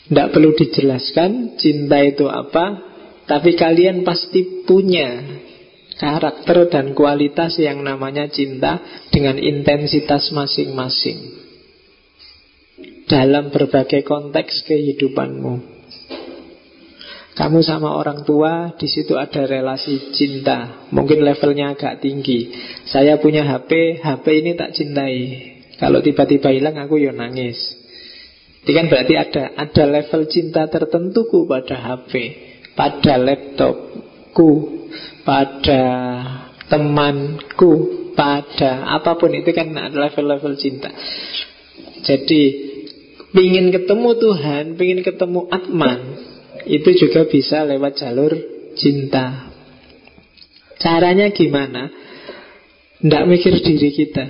Tidak perlu dijelaskan cinta itu apa, tapi kalian pasti punya karakter dan kualitas yang namanya cinta dengan intensitas masing-masing dalam berbagai konteks kehidupanmu. Kamu sama orang tua, di situ ada relasi cinta. Mungkin levelnya agak tinggi. Saya punya HP, HP ini tak cintai. Kalau tiba-tiba hilang, aku ya nangis. Ini kan berarti ada ada level cinta tertentuku pada HP pada laptopku, pada temanku, pada apa pun itu kan level-level cinta. Jadi ingin ketemu Tuhan, ingin ketemu Atman, itu juga bisa lewat jalur cinta. Caranya gimana? Tidak mikir diri kita.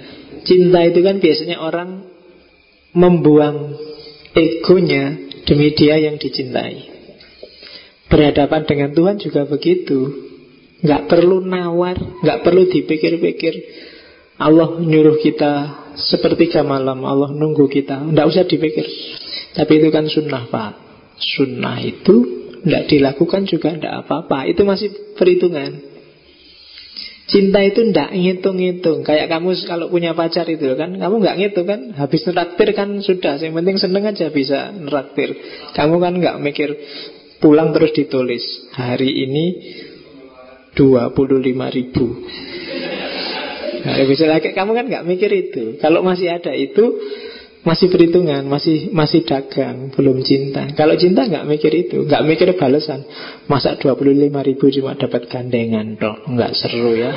Cinta itu kan biasanya orang membuang egonya demi dia yang dicintai. Berhadapan dengan Tuhan juga begitu Nggak perlu nawar Nggak perlu dipikir-pikir Allah nyuruh kita Sepertiga malam Allah nunggu kita. Nggak usah dipikir. Tapi itu kan sunnah Pak. Sunnah itu Nggak dilakukan juga nggak apa-apa. Itu masih perhitungan. Cinta itu ndak ngitung-ngitung. Kayak kamu kalau punya pacar itu kan Kamu nggak ngitung kan? Habis neraktir kan sudah. Yang penting seneng aja bisa neraktir. Kamu kan nggak mikir Pulang terus ditulis. Hari ini 25 ribu nah, bisa lagi Kamu kan nggak mikir itu Kalau masih ada itu masih perhitungan, masih masih dagang, belum cinta. Kalau cinta nggak mikir itu, nggak mikir balasan. Masa 25 ribu cuma dapat gandengan toh, nggak seru ya.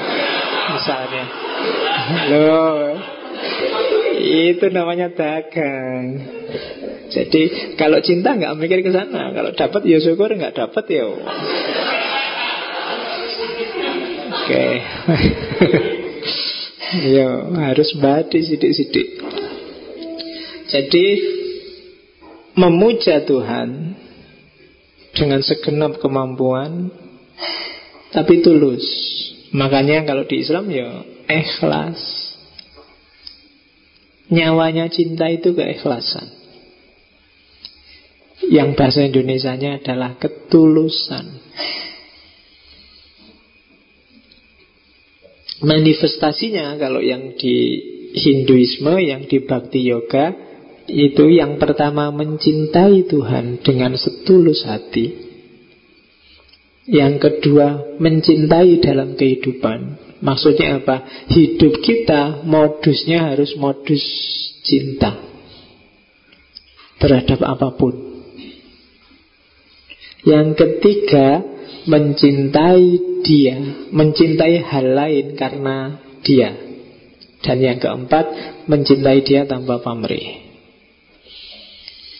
Misalnya, loh, itu namanya dagang. Jadi kalau cinta nggak mikir ke sana, kalau dapat ya syukur, nggak dapat ya. Oke. Okay. Yo, harus badi sidik-sidik. Jadi memuja Tuhan dengan segenap kemampuan tapi tulus. Makanya kalau di Islam ya ikhlas. Nyawanya cinta itu keikhlasan. Yang bahasa Indonesianya adalah ketulusan. Manifestasinya kalau yang di Hinduisme, yang di Bhakti Yoga itu yang pertama mencintai Tuhan dengan setulus hati. Yang kedua mencintai dalam kehidupan. Maksudnya apa? Hidup kita modusnya harus modus cinta terhadap apa pun. Yang ketiga mencintai dia, mencintai hal lain karena dia. Dan yang keempat mencintai dia tanpa pamrih.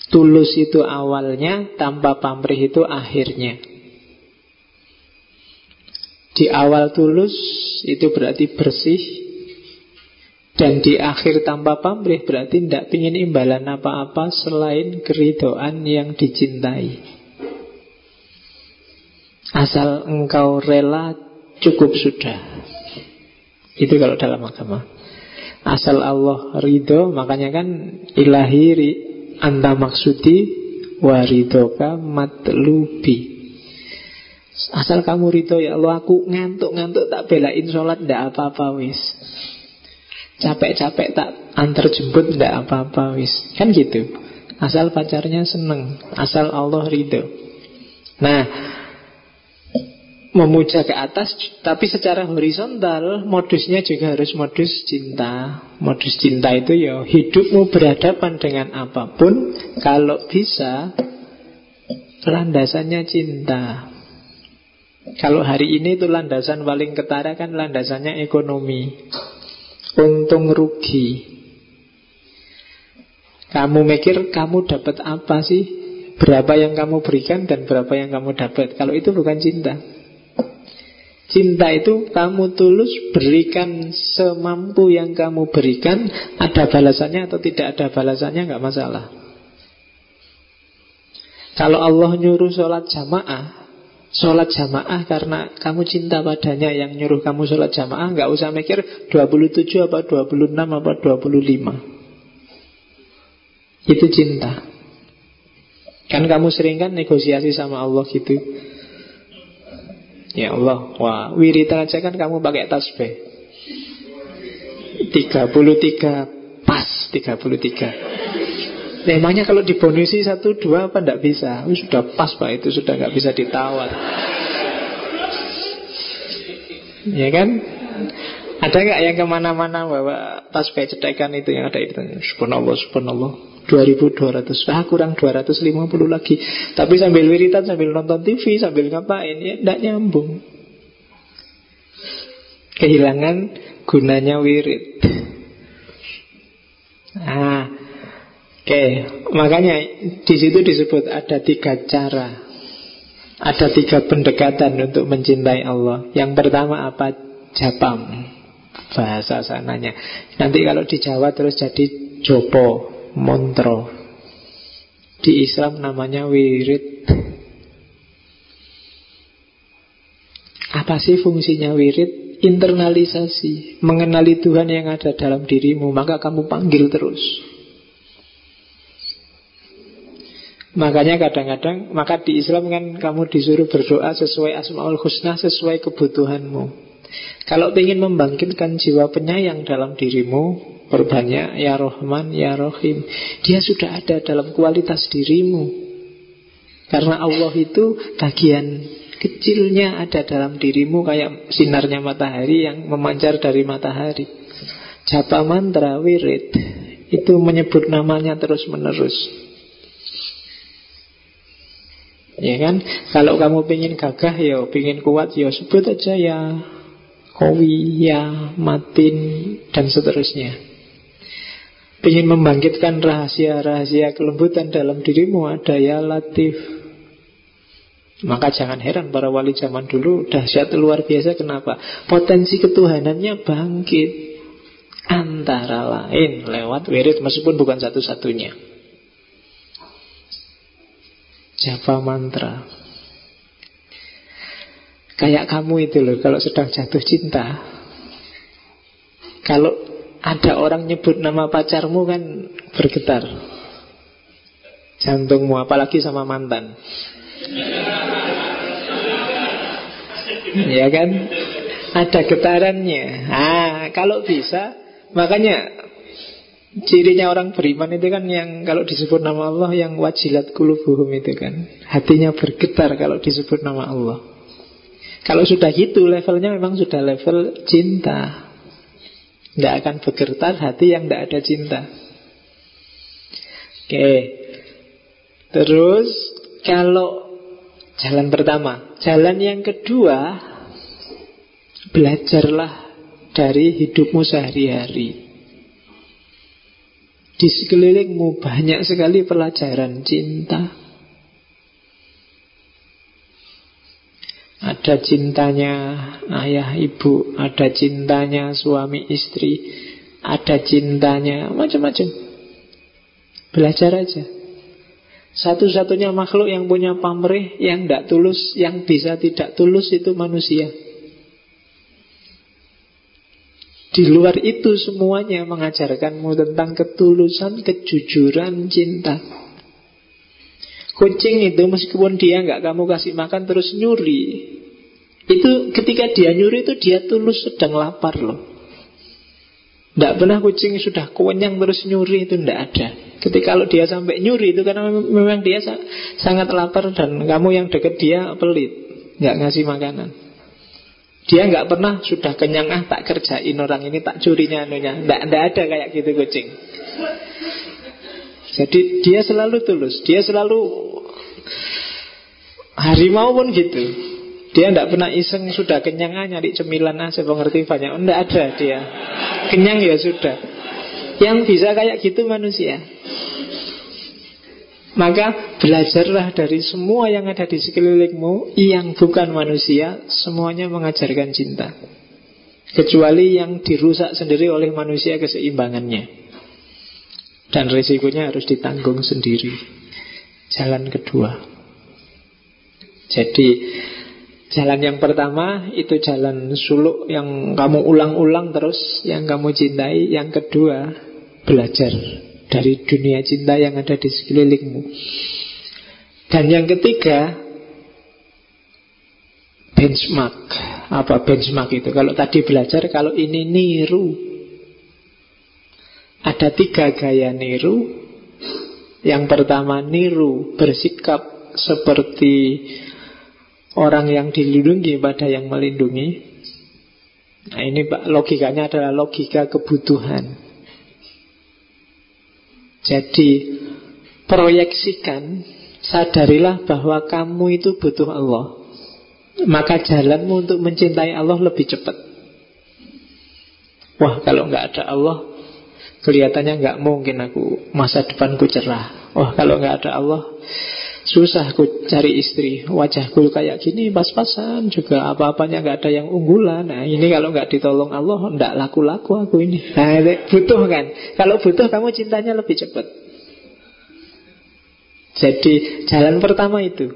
Tulus itu awalnya, tanpa pamrih itu akhirnya. Di awal tulus itu berarti bersih dan di akhir tanpa pamrih berarti tidak ingin imbalan apa-apa selain keridoan yang dicintai. Asal engkau rela cukup sudah. Itu kalau dalam agama. Asal Allah ridho, makanya kan ilahi anta maksudi waridoka matlubi. Asal kamu ridho ya Allah Aku ngantuk-ngantuk tak belain sholat Tidak apa-apa wis. Capek-capek tak antar jemput Tidak apa-apa wis. Kan gitu. Asal pacarnya seneng Asal Allah ridho. Nah memuja ke atas tapi secara horizontal modusnya juga harus modus cinta. Modus cinta itu ya hidupmu berhadapan dengan apa pun kalau bisa landasannya cinta. Kalau hari ini itu landasan paling ketara kan landasannya ekonomi. Untung rugi. Kamu mikir kamu dapat apa sih? Berapa yang kamu berikan dan berapa yang kamu dapat. Kalau itu bukan cinta Cinta itu kamu tulus berikan semampu yang kamu berikan. Ada balasannya atau tidak ada balasannya nggak masalah. Kalau Allah nyuruh sholat jamaah Sholat jamaah karena kamu cinta padanya yang nyuruh kamu sholat jamaah nggak usah mikir 27 apa 26 apa 25 Itu cinta. Kan kamu sering kan negosiasi sama Allah gitu Ya Allah, wah wiritan aja kan kamu pakai tasbih 33 pas 33 Memangnya kalau dibonusi satu dua apa ndak bisa? Oh, sudah pas pak itu sudah nggak bisa ditawar. Ya kan? Ada nggak yang ke mana-mana bawa tasbih cetekan itu yang ada itu? Subhanallah, subhanallah. 2200 Ah kurang 250 lagi. Tapi sambil wiritan sambil nonton TV Sambil ngapain ya tidak nyambung. Kehilangan gunanya wirid. Ah Oke. Okay. Makanya di situ disebut ada tiga cara. Ada tiga pendekatan untuk mencintai Allah. Yang pertama apa? Japam. Bahasa sananya. Nanti kalau di Jawa terus jadi Jopo Montro Di Islam namanya wirid. Apa sih fungsinya wirid? Internalisasi. Mengenali Tuhan yang ada dalam dirimu Maka kamu panggil terus. Makanya kadang-kadang Maka di Islam kan kamu disuruh berdoa Sesuai asma'ul husna Sesuai kebutuhanmu. Kalau ingin membangkitkan jiwa penyayang dalam dirimu, perbanyak ya Rohman, ya Rohim. Dia sudah ada dalam kualitas dirimu. Karena Allah itu bagian kecilnya ada dalam dirimu kayak sinarnya matahari yang memancar dari matahari. Japa mantra wirid itu menyebut namanya terus menerus. Ya kan? Kalau kamu pengen gagah ya, pengen kuat ya sebut aja ya Kowi, ya Matin dan seterusnya. Pengen membangkitkan rahasia-rahasia kelembutan dalam dirimu ada ya Latif. Maka jangan heran para wali zaman dulu dahsyat luar biasa kenapa? Potensi ketuhanannya bangkit antara lain lewat wirid meskipun bukan satu-satunya. Japa mantra Kayak kamu itu loh Kalau sedang jatuh cinta Kalau ada orang nyebut nama pacarmu kan Bergetar Jantungmu apalagi sama mantan Ya kan Ada getarannya Ah, Kalau bisa Makanya Cirinya orang beriman itu kan yang kalau disebut nama Allah yang wajilat kulubuhum itu kan. Hatinya bergetar kalau disebut nama Allah. Kalau sudah gitu levelnya memang sudah level cinta. Tidak akan bergetar hati yang tidak ada cinta. Oke. Terus kalau jalan pertama, jalan yang kedua belajarlah dari hidupmu sehari-hari. Di sekelilingmu banyak sekali pelajaran cinta. Ada cintanya ayah ibu, ada cintanya suami istri, ada cintanya macam-macam. Belajar aja. Satu-satunya makhluk yang punya pamrih, yang tidak tulus, yang bisa tidak tulus itu manusia. Di luar itu semuanya mengajarkanmu tentang ketulusan, kejujuran, cinta. Kucing itu meskipun dia nggak kamu kasih makan terus nyuri, itu ketika dia nyuri itu dia tulus sedang lapar loh. Tidak pernah kucing sudah kenyang terus nyuri itu tidak ada. Ketika kalau dia sampai nyuri itu karena memang dia sangat lapar dan kamu yang deket dia pelit, nggak ngasih makanan. Dia nggak pernah sudah kenyang ah tak kerjain orang ini tak curinya anunya. Nggak, nggak ada kayak gitu kucing. Jadi dia selalu tulus. Dia selalu harimau pun gitu. Dia nggak pernah iseng sudah kenyang nyari cemilan saya mengerti banyak. Nggak ada dia. Kenyang ya sudah. Yang bisa kayak gitu manusia. Maka belajarlah dari semua yang ada di sekelilingmu Yang bukan manusia Semuanya mengajarkan cinta Kecuali yang dirusak sendiri oleh manusia keseimbangannya Dan risikonya harus ditanggung sendiri Jalan kedua Jadi Jalan yang pertama itu jalan suluk yang kamu ulang-ulang terus Yang kamu cintai Yang kedua belajar dari dunia cinta yang ada di sekelilingmu. Dan yang ketiga, benchmark. Apa benchmark itu? Kalau tadi belajar, kalau ini niru. Ada tiga gaya niru. Yang pertama niru, bersikap seperti orang yang dilindungi pada yang melindungi. Nah ini logikanya adalah logika kebutuhan. Jadi proyeksikan Sadarilah bahwa kamu itu butuh Allah Maka jalanmu untuk mencintai Allah lebih cepat Wah kalau nggak ada Allah Kelihatannya nggak mungkin aku Masa depanku cerah Wah kalau nggak ada Allah Susah aku cari istri. Wajahku kayak gini pas-pasan juga. Apa-apanya nggak ada yang unggulan. Nah ini kalau nggak ditolong Allah Nggak laku-laku aku ini. Nah butuh kan? Kalau butuh kamu cintanya lebih cepat. Jadi jalan pertama itu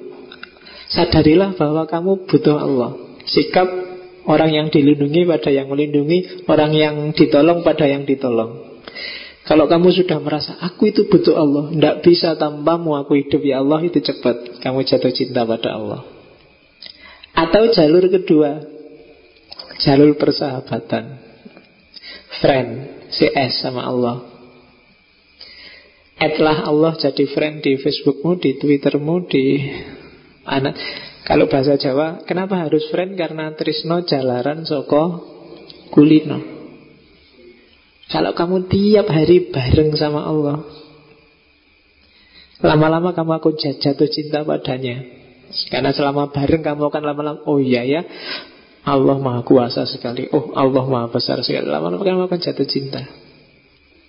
Sadarilah bahwa kamu butuh Allah. Sikap orang yang dilindungi pada yang melindungi Orang yang ditolong pada yang ditolong kalau kamu sudah merasa aku itu butuh Allah, tidak bisa tanpamu aku hidup ya Allah itu cepat kamu jatuh cinta pada Allah. Atau jalur kedua, Jalur persahabatan Friend CS sama Allah Adlah Allah jadi friend di Facebookmu, di Twittermu, di anak. Kalau bahasa Jawa, kenapa harus friend? Karena Trisno jalaran soko kulino. Kalau kamu tiap hari bareng sama Allah, lama-lama kamu akan jatuh cinta padanya. Karena selama bareng kamu akan lama-lama, oh iya ya, Allah maha kuasa sekali. Oh Allah maha besar sekali. Lama-lama kamu akan jatuh cinta.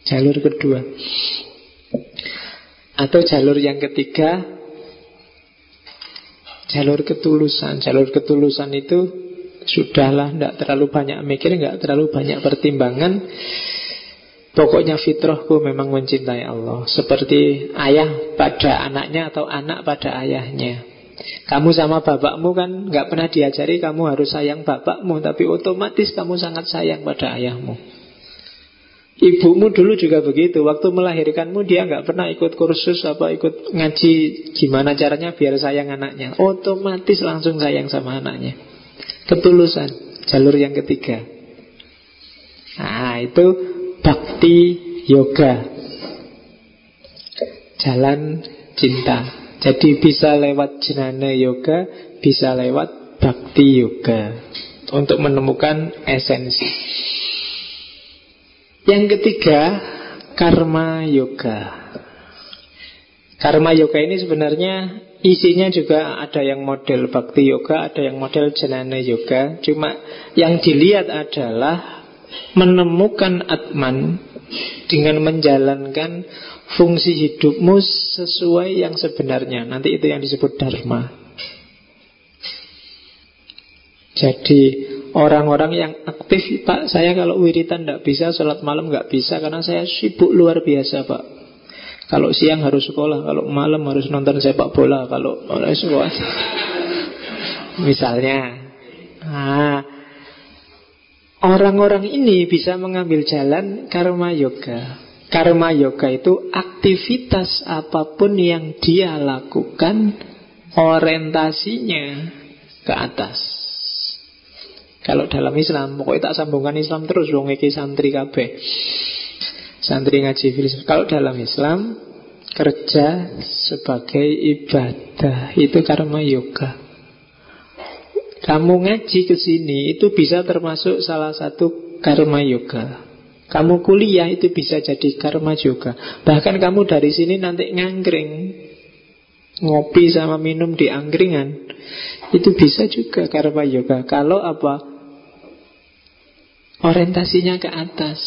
Jalur kedua. Atau jalur yang ketiga Jalur ketulusan Jalur ketulusan itu Sudahlah, tidak terlalu banyak mikir Tidak terlalu banyak pertimbangan Pokoknya fitrahku memang mencintai Allah. Seperti ayah pada anaknya Atau anak pada ayahnya. Kamu sama bapakmu kan nggak pernah diajari Kamu harus sayang bapakmu Tapi otomatis kamu sangat sayang pada ayahmu. Ibumu dulu juga begitu. Waktu melahirkanmu dia nggak pernah ikut kursus Apa ikut ngaji Gimana caranya biar sayang anaknya. Otomatis langsung sayang sama anaknya. Ketulusan Jalur yang ketiga. Nah itu Bakti yoga Jalan cinta Jadi bisa lewat jenana yoga Bisa lewat bakti yoga Untuk menemukan esensi yang ketiga, karma yoga. Karma yoga ini sebenarnya isinya juga ada yang model bakti yoga, ada yang model jenana yoga. Cuma yang dilihat adalah menemukan atman dengan menjalankan fungsi hidupmu sesuai yang sebenarnya. Nanti itu yang disebut dharma. Jadi Orang-orang yang aktif Pak saya kalau wiritan tidak bisa Sholat malam nggak bisa Karena saya sibuk luar biasa Pak Kalau siang harus sekolah Kalau malam harus nonton sepak bola Kalau sekolah Misalnya nah, Orang-orang ini bisa mengambil jalan Karma yoga Karma yoga itu aktivitas apa pun yang dia lakukan Orientasinya ke atas kalau dalam Islam, pokoknya tak sambungkan Islam terus wong iki santri kabeh. Santri ngaji filsafat. Kalau dalam Islam, kerja sebagai ibadah itu karma yoga. Kamu ngaji ke sini itu bisa termasuk salah satu karma yoga. Kamu kuliah itu bisa jadi karma yoga. Bahkan kamu dari sini nanti ngangkring ngopi sama minum di angkringan itu bisa juga karma yoga. Kalau apa? Orientasinya ke atas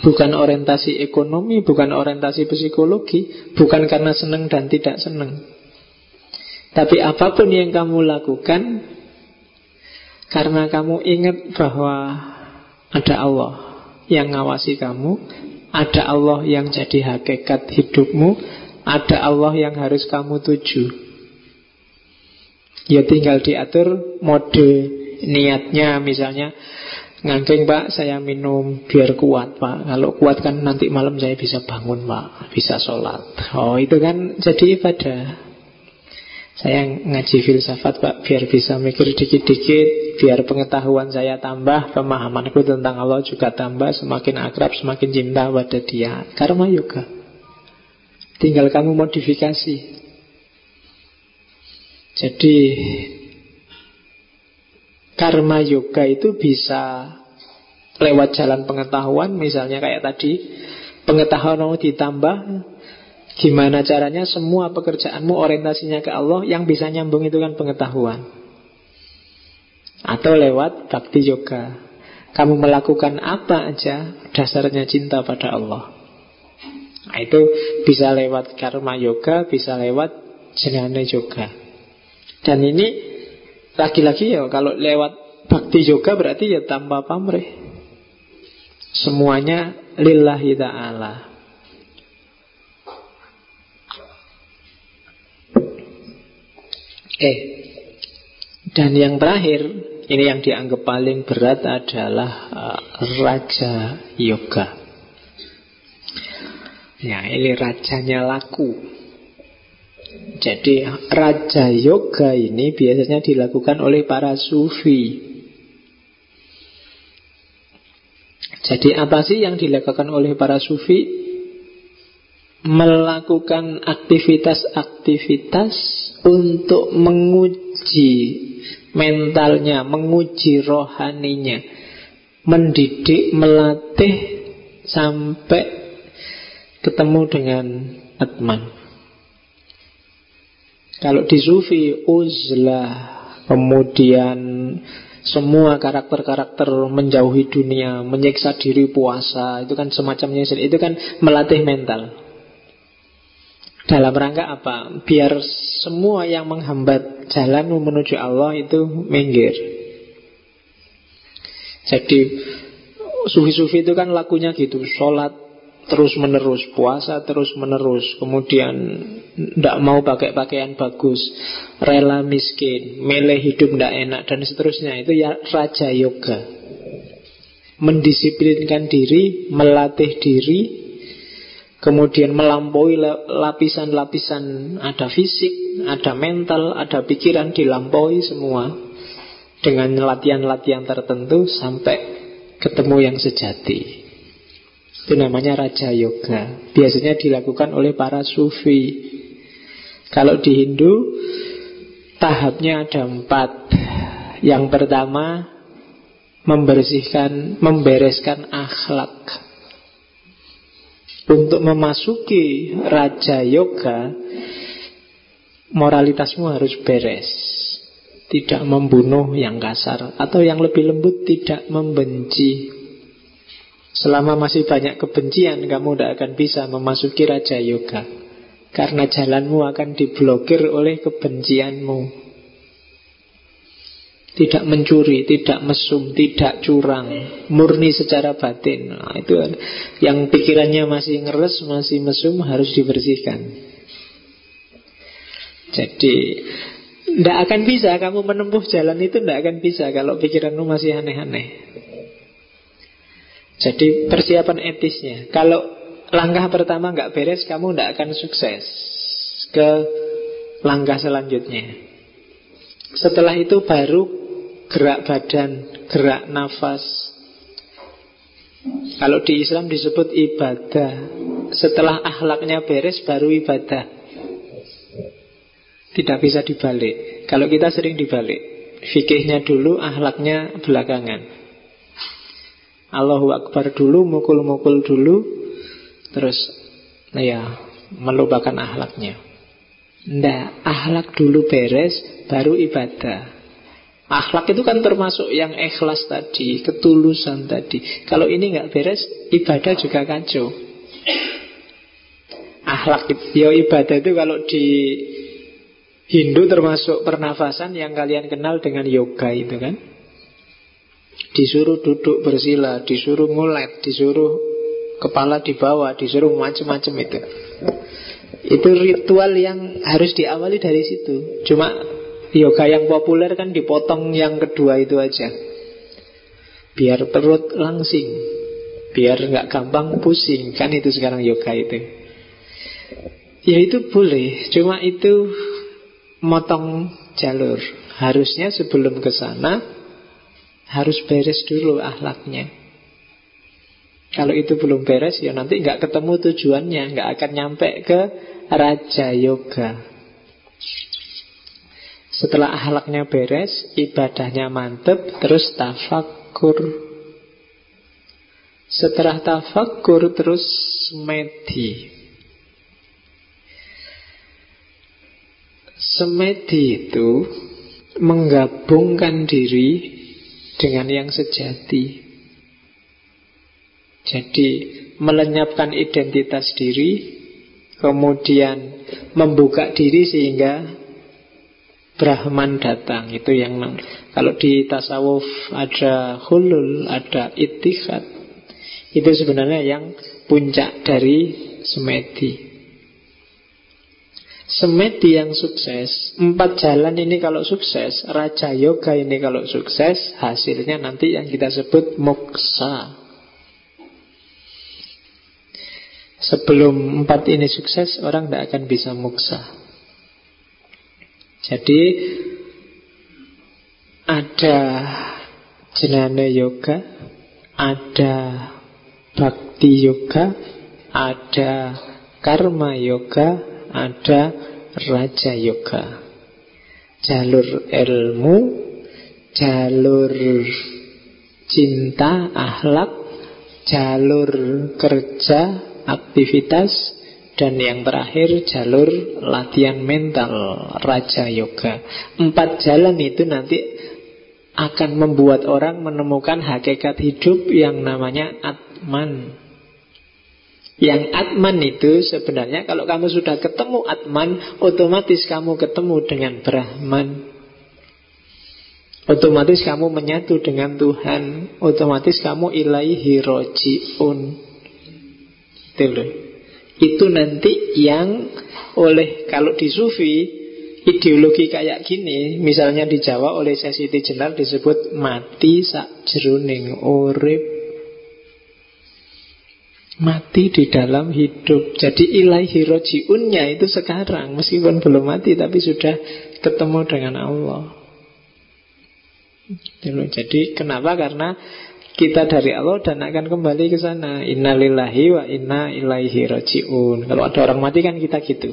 Bukan orientasi ekonomi Bukan orientasi psikologi Bukan karena senang dan tidak senang Tapi apa pun yang kamu lakukan Karena kamu ingat bahwa Ada Allah Yang ngawasi kamu Ada Allah yang jadi hakikat hidupmu Ada Allah yang harus kamu tuju. Ya tinggal diatur mode niatnya misalnya Ngangking pak saya minum biar kuat pak. Kalau kuat kan nanti malam saya bisa bangun pak Bisa sholat. Oh itu kan jadi ibadah Saya ngaji filsafat pak Biar bisa mikir dikit-dikit Biar pengetahuan saya tambah Pemahamanku tentang Allah juga tambah Semakin akrab semakin cinta pada dia. Karma yoga. Tinggal kamu modifikasi. Jadi Karma yoga itu bisa lewat jalan pengetahuan misalnya kayak tadi pengetahuan mau ditambah gimana caranya semua pekerjaanmu orientasinya ke Allah yang bisa nyambung itu kan pengetahuan atau lewat bakti yoga kamu melakukan apa aja dasarnya cinta pada Allah nah, itu bisa lewat karma yoga bisa lewat jenana yoga dan ini lagi-lagi ya kalau lewat bakti yoga berarti ya tanpa pamrih. Semuanya lillahi ta'ala. Eh, dan yang terakhir, ini yang dianggap paling berat adalah uh, Raja Yoga. Ya, ini rajanya laku. Jadi Raja Yoga ini biasanya dilakukan oleh para sufi. Jadi apa sih yang dilakukan oleh para sufi? Melakukan aktivitas-aktivitas untuk menguji mentalnya, menguji rohaninya, mendidik, melatih sampai ketemu dengan Atman. Kalau di sufi uzlah, kemudian semua karakter-karakter menjauhi dunia, menyiksa diri puasa, itu kan semacamnya itu kan melatih mental. Dalam rangka apa? Biar semua yang menghambat jalanmu menuju Allah itu minggir. Jadi sufi-sufi itu kan lakunya gitu, sholat terus menerus, puasa terus menerus, kemudian tidak mau pakai pakaian bagus, rela miskin, milih hidup tidak enak dan seterusnya itu ya raja yoga. Mendisiplinkan diri, melatih diri, kemudian melampaui lapisan-lapisan ada fisik, ada mental, ada pikiran dilampaui semua. Dengan latihan-latihan tertentu sampai ketemu yang sejati. Itu namanya Raja Yoga. Biasanya dilakukan oleh para sufi. Kalau di Hindu Tahapnya ada empat. Yang pertama Membersihkan Membereskan akhlak Untuk memasuki Raja Yoga Moralitasmu harus beres. Tidak membunuh yang kasar. Atau yang lebih lembut Tidak membenci. Selama masih banyak kebencian Kamu tidak akan bisa memasuki Raja Yoga. Karena jalanmu akan diblokir oleh kebencianmu tidak mencuri, tidak mesum, tidak curang, murni secara batin. Nah, itu yang pikirannya masih ngeres, masih mesum harus dibersihkan. Jadi tidak akan bisa kamu menempuh jalan itu tidak akan bisa kalau pikiranmu masih aneh-aneh. Jadi persiapan etisnya Kalau langkah pertama nggak beres Kamu nggak akan sukses Ke langkah selanjutnya Setelah itu baru Gerak badan Gerak nafas. Kalau di Islam disebut ibadah. Setelah akhlaknya beres Baru ibadah. Tidak bisa dibalik. Kalau kita sering dibalik. Fikihnya dulu, akhlaknya belakangan. Allahu Akbar dulu, mukul-mukul dulu, terus ya melupakan ahlaknya. Nggak, ahlak dulu beres, baru ibadah. Akhlak itu kan termasuk yang ikhlas tadi, ketulusan tadi. Kalau ini nggak beres, ibadah juga kacau. Akhlak ya ibadah itu kalau di Hindu termasuk pernafasan yang kalian kenal dengan yoga itu kan. Disuruh duduk bersila, disuruh ngulet, disuruh kepala di bawah, disuruh macam-macam itu. Itu ritual yang harus diawali dari situ. Cuma yoga yang populer kan dipotong yang kedua itu aja. Biar perut langsing, biar nggak gampang pusing. Kan itu sekarang yoga itu. Ya itu boleh, cuma itu motong jalur. Harusnya sebelum ke sana harus beres dulu ahlaknya Kalau itu belum beres ya nanti nggak ketemu tujuannya nggak akan nyampe ke Raja Yoga Setelah ahlaknya beres Ibadahnya mantep Terus tafakur Setelah tafakur Terus medi Semedi itu menggabungkan diri dengan yang sejati. Jadi melenyapkan identitas diri, kemudian membuka diri sehingga Brahman datang. Itu yang kalau di tasawuf ada hulul, ada itikad. Itu sebenarnya yang puncak dari semedi. Semedi yang sukses Empat jalan ini kalau sukses Raja Yoga ini kalau sukses Hasilnya nanti yang kita sebut moksa Sebelum empat ini sukses Orang tidak akan bisa moksa Jadi Ada Jenane yoga Ada bhakti yoga, ada karma yoga, ada raja yoga. Jalur ilmu, jalur cinta, akhlak, jalur kerja, aktivitas, dan yang terakhir jalur latihan mental Raja Yoga. Empat jalan itu nanti akan membuat orang menemukan hakikat hidup yang namanya Atman. Yang Atman itu sebenarnya kalau kamu sudah ketemu Atman Otomatis kamu ketemu dengan Brahman. Otomatis kamu menyatu dengan Tuhan. Otomatis kamu ilaihi roji'un. Itu loh itu nanti yang oleh kalau di sufi ideologi kayak gini misalnya di Jawa oleh sesi Jenar disebut mati sak jeruning urip. Mati di dalam hidup. Jadi ilaihi rojiunnya itu sekarang meskipun belum mati tapi sudah ketemu dengan Allah. Jadi kenapa? Karena kita dari Allah dan akan kembali ke sana. Innalillahi wa inna ilaihi rojiun. Kalau ada orang mati kan kita gitu.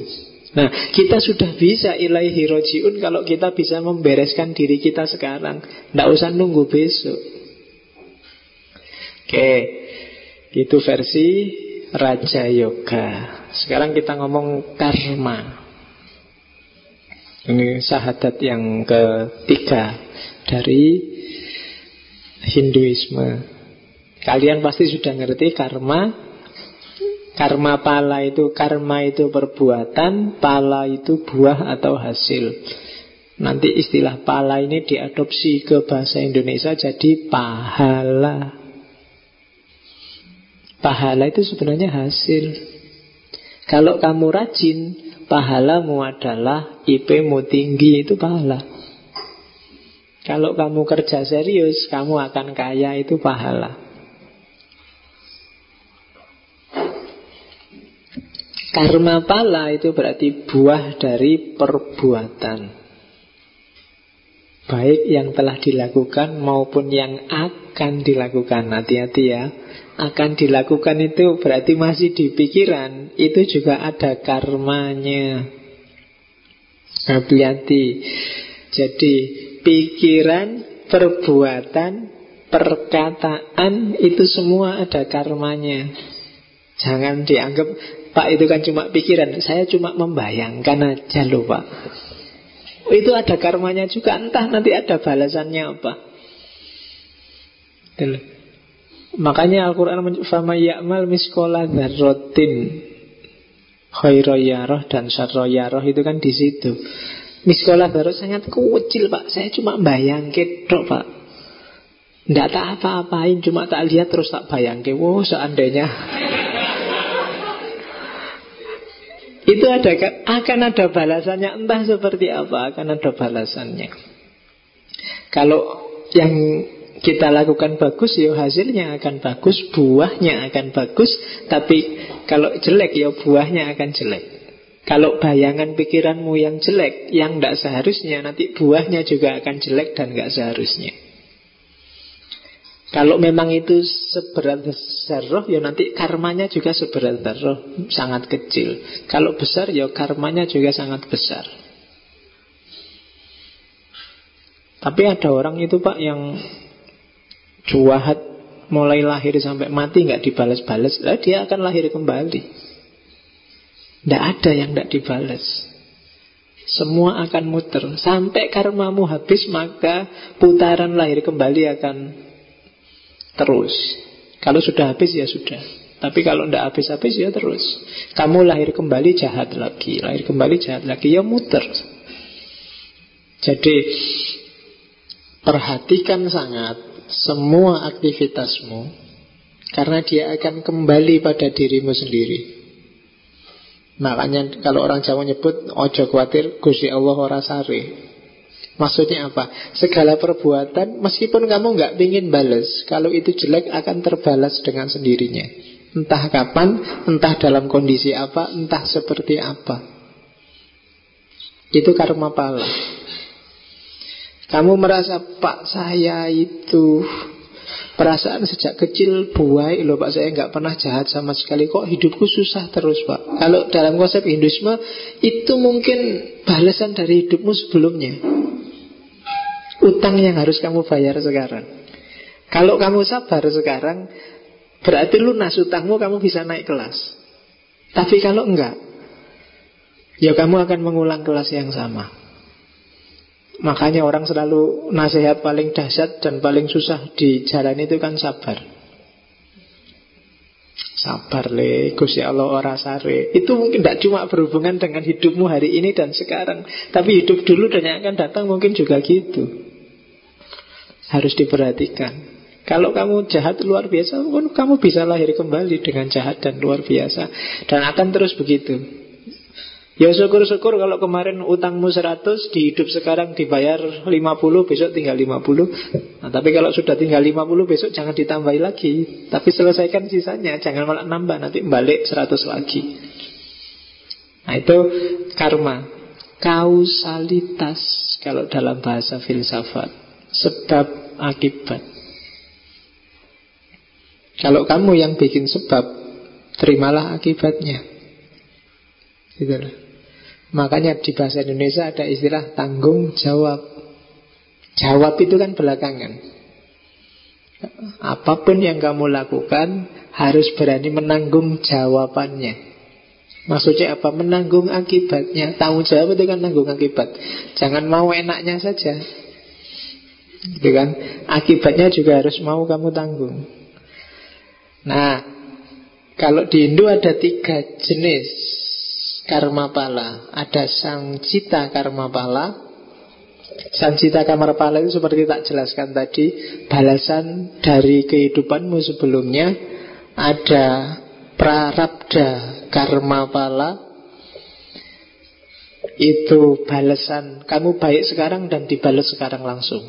Nah, kita sudah bisa ilaihi rojiun kalau kita bisa membereskan diri kita sekarang. Tidak usah nunggu besok. Oke, itu versi Raja Yoga. Sekarang kita ngomong karma. Ini sahadat yang ketiga dari Hinduisme. Kalian pasti sudah ngerti karma. Karma pala itu karma itu perbuatan, pala itu buah atau hasil. Nanti istilah pala ini diadopsi ke bahasa Indonesia jadi pahala. Pahala itu sebenarnya hasil. Kalau kamu rajin, pahalamu adalah IP-mu tinggi itu pahala. Kalau kamu kerja serius, kamu akan kaya itu pahala. Karma pala itu berarti buah dari perbuatan. Baik yang telah dilakukan maupun yang akan dilakukan. Hati-hati ya. Akan dilakukan itu berarti masih di pikiran. Itu juga ada karmanya. Hati-hati. Jadi pikiran, perbuatan, perkataan itu semua ada karmanya. Jangan dianggap Pak itu kan cuma pikiran, saya cuma membayangkan aja loh Pak. Itu ada karmanya juga, entah nanti ada balasannya apa. Makanya Al-Quran Fama ya'mal miskola darrotin Khairoyaroh dan syarroyaroh itu kan di situ Miskolah baru sangat kecil pak. Saya cuma bayangin dok pak. Tidak tak apa-apain Cuma tak lihat terus tak bayangin Wow seandainya. Itu ada akan ada balasannya. Entah seperti apa Akan ada balasannya. Kalau yang kita lakukan bagus ya hasilnya akan bagus Buahnya akan bagus. Tapi kalau jelek ya buahnya akan jelek kalau bayangan pikiranmu yang jelek, yang tidak seharusnya, nanti buahnya juga akan jelek dan tidak seharusnya. Kalau memang itu seberat zarroh, ya nanti karmanya juga seberat zarroh, sangat kecil. Kalau besar, ya karmanya juga sangat besar. Tapi ada orang itu pak yang juahat mulai lahir sampai mati nggak dibalas-balas, dia akan lahir kembali. Tidak ada yang tidak dibalas Semua akan muter. Sampai karmamu habis Maka putaran lahir kembali akan Terus. Kalau sudah habis ya sudah. Tapi kalau tidak habis-habis ya terus. Kamu lahir kembali jahat lagi. Lahir kembali jahat lagi. Ya muter. Jadi Perhatikan sangat Semua aktivitasmu Karena dia akan kembali pada dirimu sendiri Makanya kalau orang Jawa nyebut ojo khawatir Gusti Allah ora sare. Maksudnya apa? Segala perbuatan meskipun kamu nggak ingin balas, kalau itu jelek akan terbalas dengan sendirinya. Entah kapan, entah dalam kondisi apa, entah seperti apa. Itu karma pala. Kamu merasa Pak saya itu Perasaan sejak kecil buai loh Pak saya nggak pernah jahat sama sekali kok hidupku susah terus Pak. Kalau dalam konsep Hinduisme itu mungkin balasan dari hidupmu sebelumnya. Utang yang harus kamu bayar sekarang. Kalau kamu sabar sekarang berarti lunas utangmu kamu bisa naik kelas. Tapi kalau enggak, ya kamu akan mengulang kelas yang sama. Makanya orang selalu nasihat paling dahsyat dan paling susah di jalan itu kan sabar. Sabar le, Gusti Allah ora sare. Itu mungkin tidak cuma berhubungan dengan hidupmu hari ini dan sekarang, tapi hidup dulu dan yang akan datang mungkin juga gitu. Harus diperhatikan. Kalau kamu jahat luar biasa, pun kamu bisa lahir kembali dengan jahat dan luar biasa. Dan akan terus begitu. Ya syukur-syukur kalau kemarin utangmu 100 di hidup sekarang dibayar 50 besok tinggal 50 nah, Tapi kalau sudah tinggal 50 besok jangan ditambahi lagi. Tapi selesaikan sisanya Jangan malah nambah nanti balik 100 lagi. Nah itu karma. Kausalitas Kalau dalam bahasa filsafat. Sebab akibat. Kalau kamu yang bikin sebab Terimalah akibatnya. Gitu Makanya di bahasa Indonesia ada istilah tanggung jawab. Jawab itu kan belakangan. Apa pun yang kamu lakukan harus berani menanggung jawabannya. Maksudnya apa? Menanggung akibatnya. Tanggung jawab itu kan tanggung akibat. Jangan mau enaknya saja. Gitu kan? Akibatnya juga harus mau kamu tanggung. Nah, kalau di Indo ada tiga jenis karma pala. Ada sang cita karma pala. Sang cita karma pala itu seperti tak jelaskan tadi, balasan dari kehidupanmu sebelumnya. Ada prarabda karma pala. Itu balasan kamu baik sekarang dan dibalas sekarang langsung.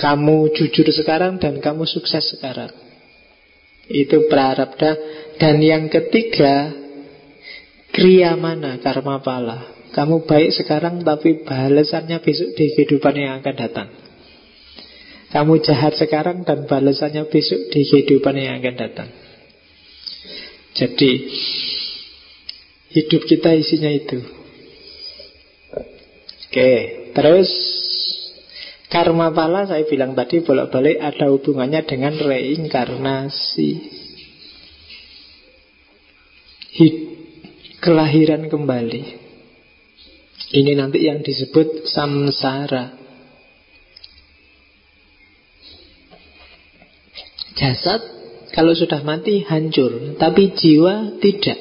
Kamu jujur sekarang dan kamu sukses sekarang. Itu prarabda. Dan yang ketiga Kriya mana karma pala. Kamu baik sekarang tapi balasannya besok di kehidupan yang akan datang. Kamu jahat sekarang dan balasannya besok di kehidupan yang akan datang. Jadi Hidup kita isinya itu. Oke Terus Karma pala saya bilang tadi bolak-balik ada hubungannya dengan reinkarnasi. Hidup kelahiran kembali. Ini nanti yang disebut samsara. Jasad kalau sudah mati hancur, tapi jiwa tidak.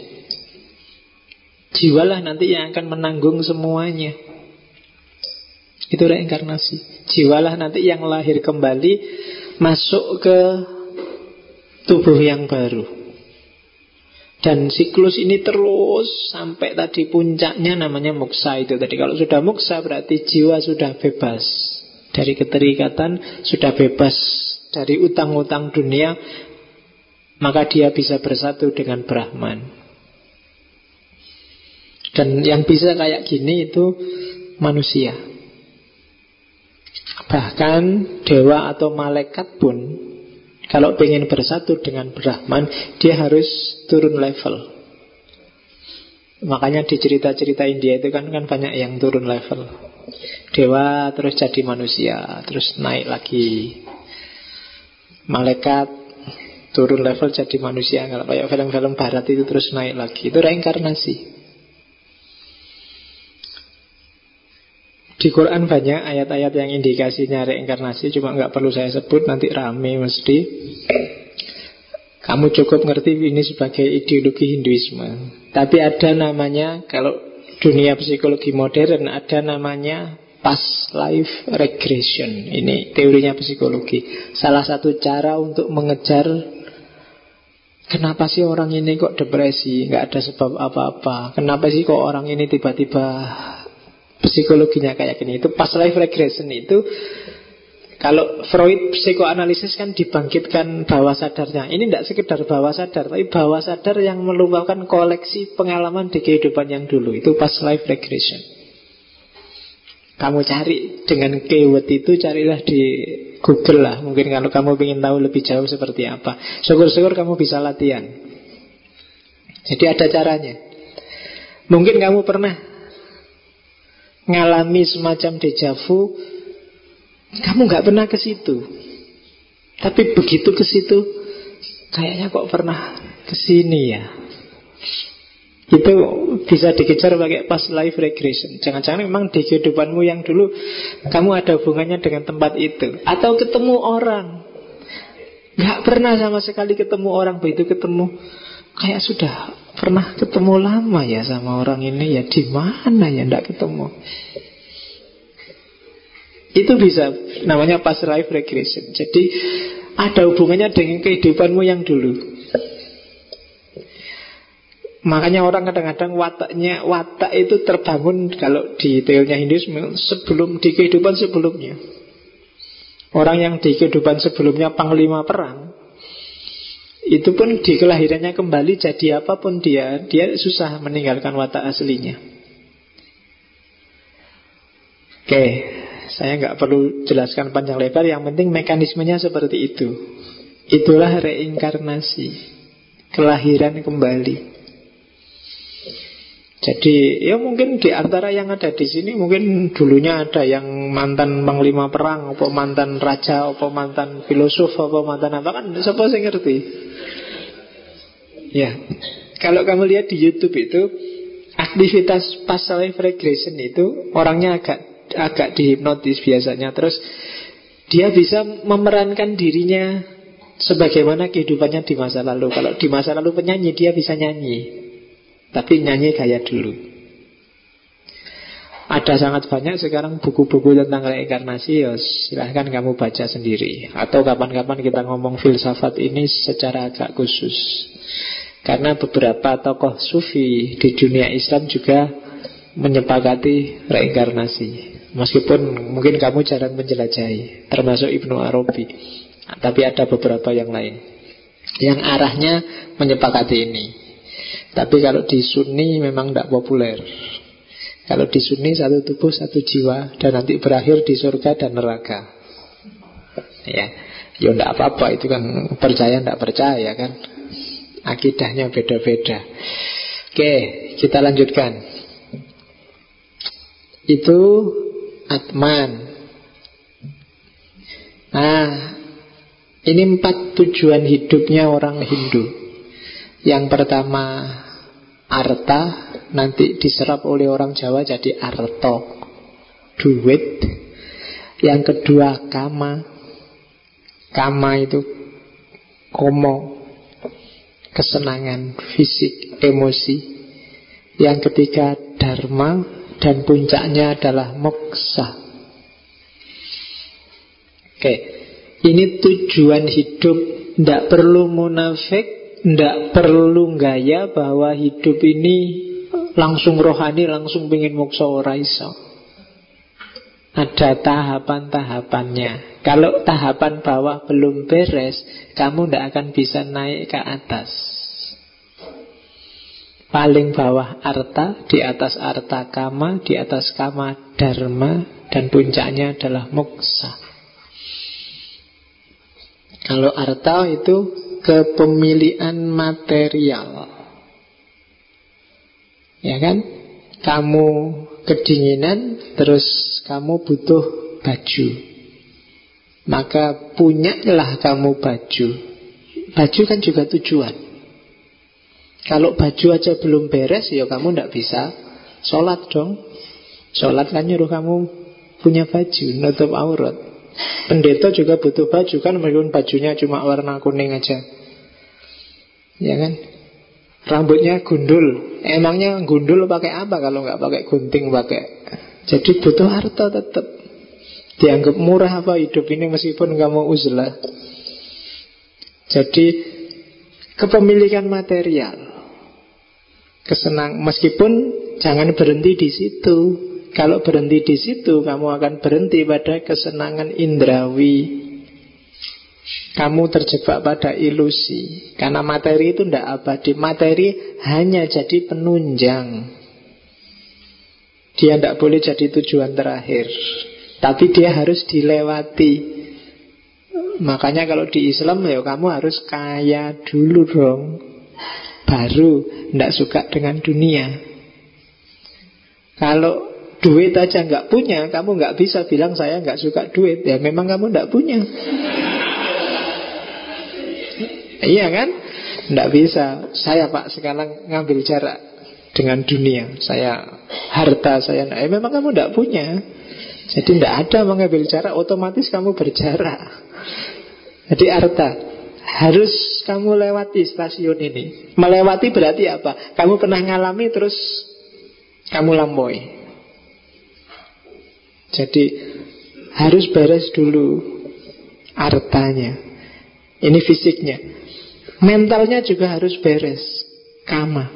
Jiwalah nanti yang akan menanggung semuanya. Itu reinkarnasi. Jiwalah nanti yang lahir kembali masuk ke tubuh yang baru. Dan siklus ini terus sampai tadi puncaknya namanya muksa itu tadi. Kalau sudah muksa berarti jiwa sudah bebas dari keterikatan, sudah bebas dari utang-utang dunia, maka dia bisa bersatu dengan Brahman. Dan yang bisa kayak gini itu manusia. Bahkan dewa atau malaikat pun kalau ingin bersatu dengan Brahman, dia harus turun level. Makanya di cerita-cerita India itu kan kan banyak yang turun level. Dewa terus jadi manusia, terus naik lagi. Malaikat turun level jadi manusia. Kalau kayak film-film barat itu terus naik lagi. Itu reinkarnasi. Di Quran banyak ayat-ayat yang indikasinya reinkarnasi Cuma nggak perlu saya sebut Nanti rame mesti Kamu cukup ngerti ini sebagai ideologi Hinduisme. Tapi ada namanya Kalau dunia psikologi modern Ada namanya past life regression. Ini teorinya psikologi. Salah satu cara untuk mengejar Kenapa sih orang ini kok depresi Nggak ada sebab apa-apa. Kenapa sih kok orang ini tiba-tiba psikologinya kayak gini. Itu past life regression itu kalau Freud psikoanalisis kan dibangkitkan bawah sadarnya. Ini tidak sekedar bawah sadar, tapi bawah sadar yang melupakan koleksi pengalaman di kehidupan yang dulu. Itu past life regression. Kamu cari dengan keyword itu carilah di Google lah Mungkin kalau kamu ingin tahu lebih jauh seperti apa Syukur-syukur kamu bisa latihan Jadi ada caranya Mungkin kamu pernah Ngalami semacam dejavu Kamu nggak pernah ke situ. Tapi begitu ke situ Kayaknya kok pernah ke sini ya. Itu bisa dikejar pakai past life regression. Jangan-jangan memang di kehidupanmu yang dulu kamu ada hubungannya dengan tempat itu, atau ketemu orang, nggak pernah sama sekali ketemu orang, begitu ketemu kayak sudah pernah ketemu lama ya sama orang ini ya. Di mana ya ndak ketemu. Itu bisa namanya past life regression. Jadi ada hubungannya dengan kehidupanmu yang dulu. Makanya orang kadang-kadang wataknya watak itu terbangun kalau di teorinya Hinduisme sebelum di kehidupan sebelumnya. Orang yang di kehidupan sebelumnya panglima perang itu pun di kelahirannya kembali jadi apa pun dia, dia susah meninggalkan watak aslinya. Oke, saya nggak perlu jelaskan panjang lebar. Yang penting mekanismenya seperti itu. Itulah reinkarnasi, kelahiran kembali. Jadi ya mungkin di antara yang ada di sini mungkin dulunya ada yang mantan panglima perang, apa mantan raja, apa mantan filosof, apa mantan apa kan siapa sih ngerti? Ya, kalau kamu lihat di YouTube itu aktivitas past life regression itu orangnya agak agak dihipnotis biasanya, terus dia bisa memerankan dirinya sebagaimana kehidupannya di masa lalu. Kalau di masa lalu penyanyi dia bisa nyanyi. Tapi nyanyi kayak dulu. Ada sangat banyak sekarang buku-buku tentang reinkarnasi. Ya Silahkan kamu baca sendiri. Atau kapan-kapan kita ngomong filsafat ini secara agak khusus. Karena beberapa tokoh sufi di dunia Islam juga menyepakati reinkarnasi Meskipun mungkin kamu jarang menjelajahi Termasuk Ibnu Arabi Tapi ada beberapa yang lain Yang arahnya menyepakati ini tapi kalau di Sunni memang tidak populer. Kalau di Sunni satu tubuh satu jiwa dan nanti berakhir di surga dan neraka. Ya, ya tidak apa-apa itu kan percaya tidak percaya kan. Akidahnya beda-beda. Oke, kita lanjutkan. Itu Atman. Nah, ini empat tujuan hidupnya orang Hindu. Yang pertama arta nanti diserap oleh orang Jawa jadi arto duit. Yang kedua kama. Kama itu komo kesenangan fisik, emosi. Yang ketiga dharma dan puncaknya adalah moksa. Oke, ini tujuan hidup. Tidak perlu munafik, tidak perlu gaya bahwa hidup ini langsung rohani, langsung ingin moksa ora iso. Ada tahapan-tahapannya. Kalau tahapan bawah belum beres, kamu tidak akan bisa naik ke atas. Paling bawah arta, di atas arta kama, di atas kama dharma, dan puncaknya adalah moksa. Kalau arta itu kepemilikan material. Ya kan? Kamu kedinginan, terus kamu butuh baju. Maka punyalah kamu baju. Baju kan juga tujuan. Kalau baju aja belum beres, ya kamu tidak bisa sholat dong. Sholat kan nyuruh kamu punya baju, nutup aurat. Pendeta juga butuh baju kan meskipun bajunya cuma warna kuning aja. Ya kan? Rambutnya gundul. Emangnya gundul pakai apa kalau nggak pakai gunting pakai? Jadi butuh harta tetap. Dianggap murah apa hidup ini meskipun mau uzlah. Jadi kepemilikan material. Kesenang meskipun jangan berhenti di situ. Kalau berhenti di situ, kamu akan berhenti pada kesenangan indrawi. Kamu terjebak pada ilusi. Karena materi itu tidak abadi. Materi hanya jadi penunjang. Dia tidak boleh jadi tujuan terakhir. Tapi dia harus dilewati. Makanya kalau di Islam ya kamu harus kaya dulu dong. Baru tidak suka dengan dunia. Kalau duit aja nggak punya, kamu nggak bisa bilang saya nggak suka duit. Ya memang kamu nggak punya. iya kan? Nggak bisa. Saya pak sekarang ngambil jarak dengan dunia. Saya harta saya. Eh, memang kamu nggak punya. Jadi tidak ada mengambil jarak, otomatis kamu berjarak. Jadi harta harus kamu lewati stasiun ini. Melewati berarti apa? Kamu pernah ngalami terus kamu lampaui. Jadi harus beres dulu hartanya. Ini fisiknya. Mentalnya juga harus beres. Kama.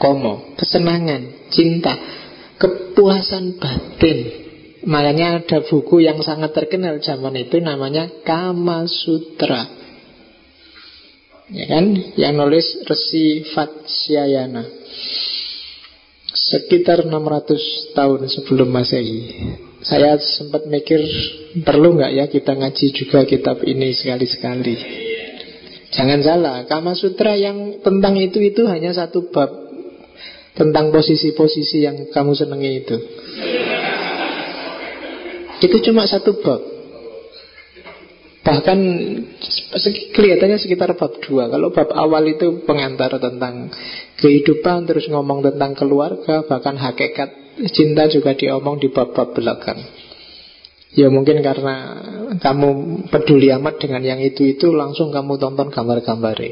Komo. Kesenangan. Cinta kepuasan batin. Makanya ada buku yang sangat terkenal zaman itu namanya Kama Sutra. Ya kan? Yang nulis Resi Vatsyayana. Sekitar 600 tahun sebelum Masehi. Saya sempat mikir perlu nggak ya kita ngaji juga kitab ini sekali-sekali. Jangan salah, Kama Sutra yang tentang itu itu hanya satu bab tentang posisi-posisi yang kamu senangi itu. Itu cuma satu bab. Bahkan kelihatannya sekitar bab dua. Kalau bab awal itu pengantar tentang kehidupan, terus ngomong tentang keluarga, bahkan hakikat cinta juga diomong di bab-bab belakang. Ya mungkin karena kamu peduli amat dengan yang itu-itu Langsung kamu tonton gambar-gambarnya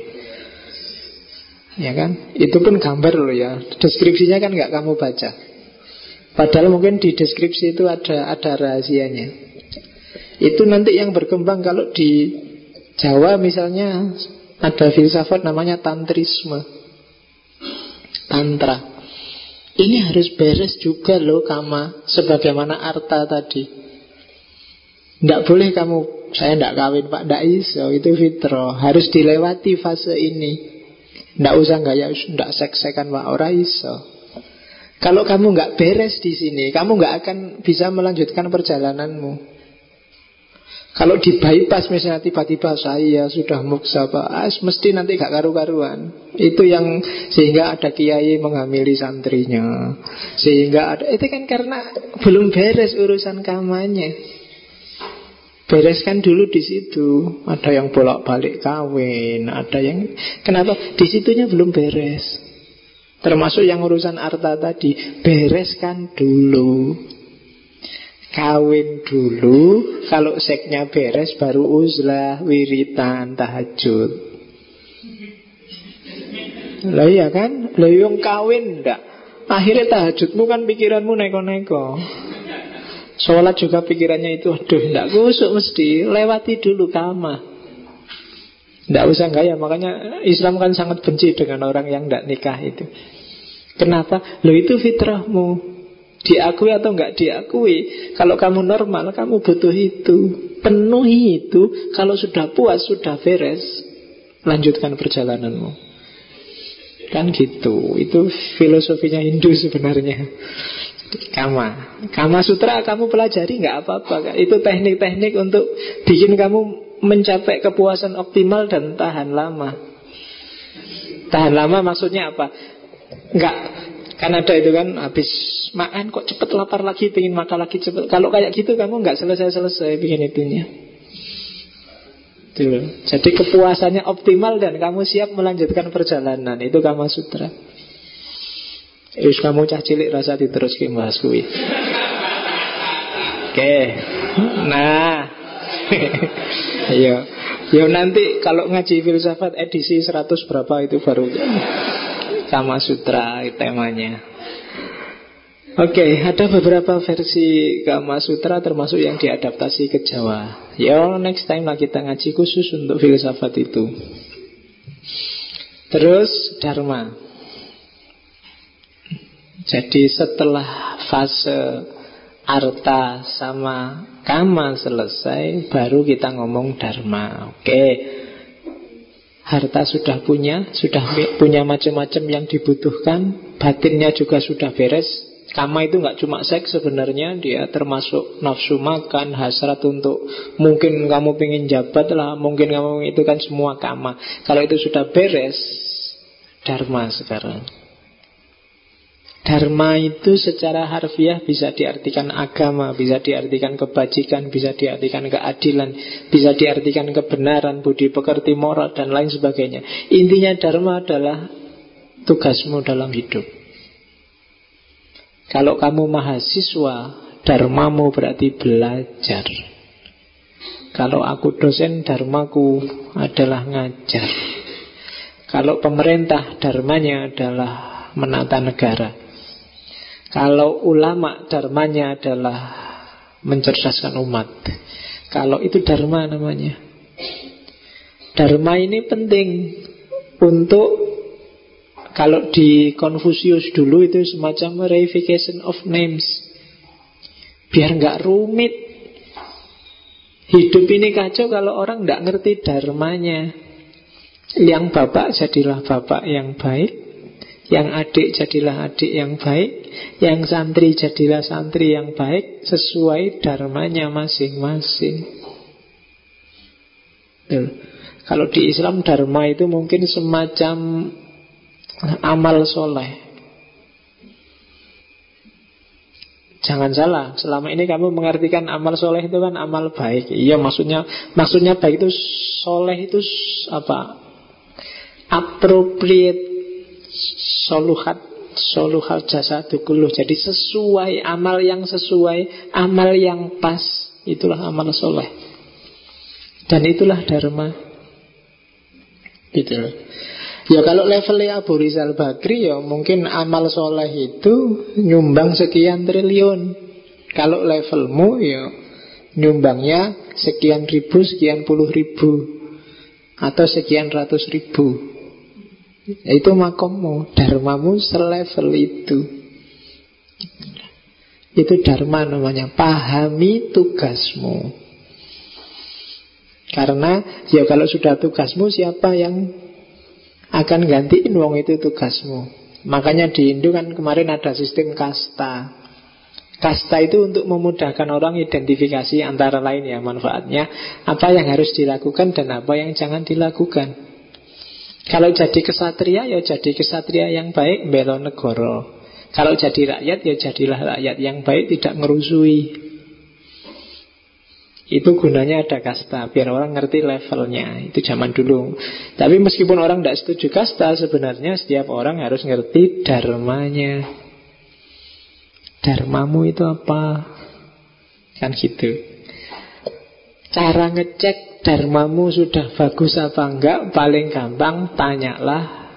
Ya kan? Itu pun gambar loh ya. Deskripsinya kan nggak kamu baca. Padahal mungkin di deskripsi itu ada ada rahasianya. Itu nanti yang berkembang kalau di Jawa misalnya ada filsafat namanya tantrisme. Tantra. Ini harus beres juga loh kama sebagaimana arta tadi. Tidak boleh kamu saya tidak kawin pak, tidak iso itu fitro harus dilewati fase ini. Nggak usah gaya, nggak sek-sekan Pak ora iso. Kalau kamu nggak beres di sini, kamu nggak akan bisa melanjutkan perjalananmu. Kalau di bypass misalnya tiba-tiba saya sudah muksa Pak, as, mesti nanti gak karu-karuan. Itu yang sehingga ada kiai menghamili santrinya. Sehingga ada itu kan karena belum beres urusan kamarnya. Bereskan dulu di situ. Ada yang bolak-balik kawin, ada yang kenapa? Di situnya belum beres. Termasuk yang urusan harta tadi, bereskan dulu. Kawin dulu, kalau seknya beres baru uzlah, wiritan, tahajud. Lah iya kan? Lah yang kawin ndak. Akhirnya tahajudmu kan pikiranmu neko-neko. Sholat juga pikirannya itu Aduh, tidak kusuk mesti Lewati dulu kama Tidak usah gaya Makanya Islam kan sangat benci dengan orang yang tidak nikah itu Kenapa? Lo itu fitrahmu. Diakui atau enggak diakui Kalau kamu normal, kamu butuh itu. Penuhi itu Kalau sudah puas, sudah beres Lanjutkan perjalananmu. Kan gitu. Itu filosofinya Hindu sebenarnya. Kama Kama Sutra kamu pelajari nggak apa-apa. Itu teknik-teknik untuk bikin kamu mencapai kepuasan optimal dan tahan lama. Tahan lama maksudnya apa? Enggak Kan ada itu kan habis makan kok cepet lapar lagi pengen makan lagi cepet Kalau kayak gitu kamu nggak selesai-selesai bikin itunya Jadi kepuasannya optimal dan kamu siap melanjutkan perjalanan Itu Kama Sutra Wis kamu cah cilik rasa bahas kuwi. Oke. Nah. Ayo. Ya nanti kalau ngaji filsafat edisi 100 berapa itu baru Kama Sutra temanya. Oke, okay, ada beberapa versi Kama Sutra termasuk yang diadaptasi ke Jawa. Ya, next time lah kita ngaji khusus untuk filsafat itu. Terus Dharma. Jadi setelah fase arta sama kama selesai, baru kita ngomong dharma. Oke, harta sudah punya, sudah punya macam-macam yang dibutuhkan, batinnya juga sudah beres. Kama itu nggak cuma seks sebenarnya Dia termasuk nafsu makan Hasrat untuk Mungkin kamu pengen jabat lah Mungkin kamu itu kan semua kama Kalau itu sudah beres Dharma sekarang Dharma itu secara harfiah bisa diartikan agama, bisa diartikan kebajikan, bisa diartikan keadilan, bisa diartikan kebenaran, budi pekerti moral, dan lain sebagainya. Intinya dharma adalah tugasmu dalam hidup. Kalau kamu mahasiswa, dharmamu berarti belajar. Kalau aku dosen, dharmaku adalah ngajar. Kalau pemerintah, dharmanya adalah menata negara. Kalau ulama, dharmanya adalah mencerdaskan umat. Kalau itu dharma namanya. Dharma ini penting untuk kalau di Confucius dulu itu semacam reification of names. Biar nggak rumit. Hidup ini kacau kalau orang nggak ngerti dharmanya. Yang bapak jadilah bapak yang baik. Yang adik jadilah adik yang baik. Yang santri jadilah santri yang baik. Sesuai dharmanya masing-masing. Kalau di Islam dharma itu mungkin semacam amal soleh. Jangan salah, selama ini kamu mengartikan amal soleh itu kan amal baik. Iya, maksudnya maksudnya baik itu soleh itu apa? Appropriate soluhat soluhat jasa dukuluh. Jadi sesuai amal yang sesuai, amal yang pas, itulah amal soleh. Dan itulah dharma. Gitu Ya kalau levelnya Abu Rizal Bakri ya mungkin amal soleh itu nyumbang sekian triliun. Kalau levelmu ya nyumbangnya sekian ribu, sekian puluh ribu. Atau sekian ratus ribu. Itu makommu, dharmamu selevel itu. Itu dharma namanya, pahami tugasmu. Karena ya kalau sudah tugasmu siapa yang akan gantiin wong itu tugasmu. Makanya di Hindu kan kemarin ada sistem kasta. Kasta itu untuk memudahkan orang identifikasi antara lain ya manfaatnya apa yang harus dilakukan dan apa yang jangan dilakukan. Kalau jadi kesatria ya jadi kesatria yang baik belo negoro. Kalau jadi rakyat ya jadilah rakyat yang baik tidak ngerusui. Itu gunanya ada kasta Biar orang ngerti levelnya Itu zaman dulu Tapi meskipun orang tidak setuju kasta Sebenarnya setiap orang harus ngerti dharmanya Dharmamu itu apa? Kan gitu Cara ngecek dharmamu sudah bagus apa enggak? Paling gampang tanyalah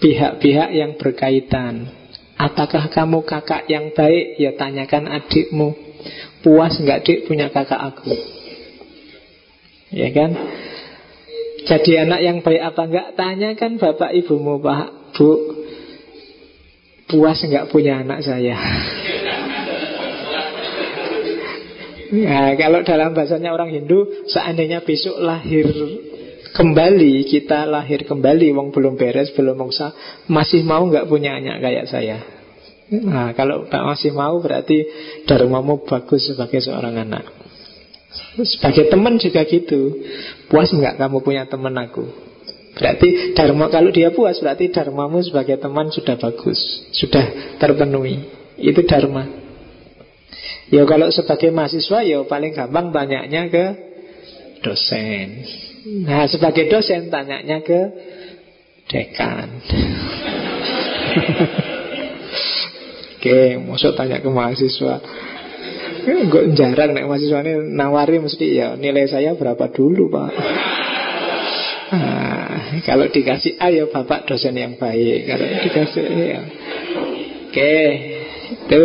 Pihak-pihak yang berkaitan. Apakah kamu kakak yang baik? Ya tanyakan adikmu. Puas nggak dik punya kakak aku? Ya kan? Jadi anak yang baik apa enggak? Tanyakan bapak ibumu Pak. Bu Puas nggak punya anak saya Nah, kalau dalam bahasanya orang Hindu, seandainya besok lahir kembali, kita lahir kembali, wong belum beres, belum mongsa, masih mau nggak punya anak kayak saya? Nah, kalau masih mau berarti dharmamu bagus sebagai seorang anak. Sebagai teman juga gitu. Puas nggak kamu punya teman aku? Berarti dharma kalau dia puas berarti dharmamu sebagai teman sudah bagus, sudah terpenuhi. Itu dharma. Ya kalau sebagai mahasiswa ya paling gampang tanyanya ke dosen. Nah, sebagai dosen tanyanya ke dekan. Oke, masuk tanya ke mahasiswa. Gue jarang nih mahasiswa ini nawari mesti ya nilai saya berapa dulu pak. Nah, kalau dikasih A ya bapak dosen yang baik. Kalau dikasih ya. Oke, itu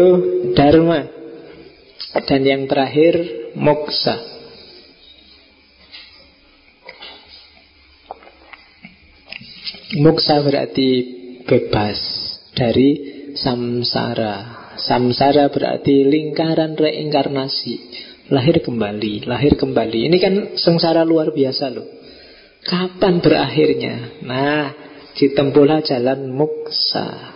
dharma. Dan yang terakhir moksa. Moksa berarti bebas dari samsara. Samsara berarti lingkaran reinkarnasi. Lahir kembali, lahir kembali. Ini kan sengsara luar biasa loh. Kapan berakhirnya? Nah, ditempuhlah jalan muksa.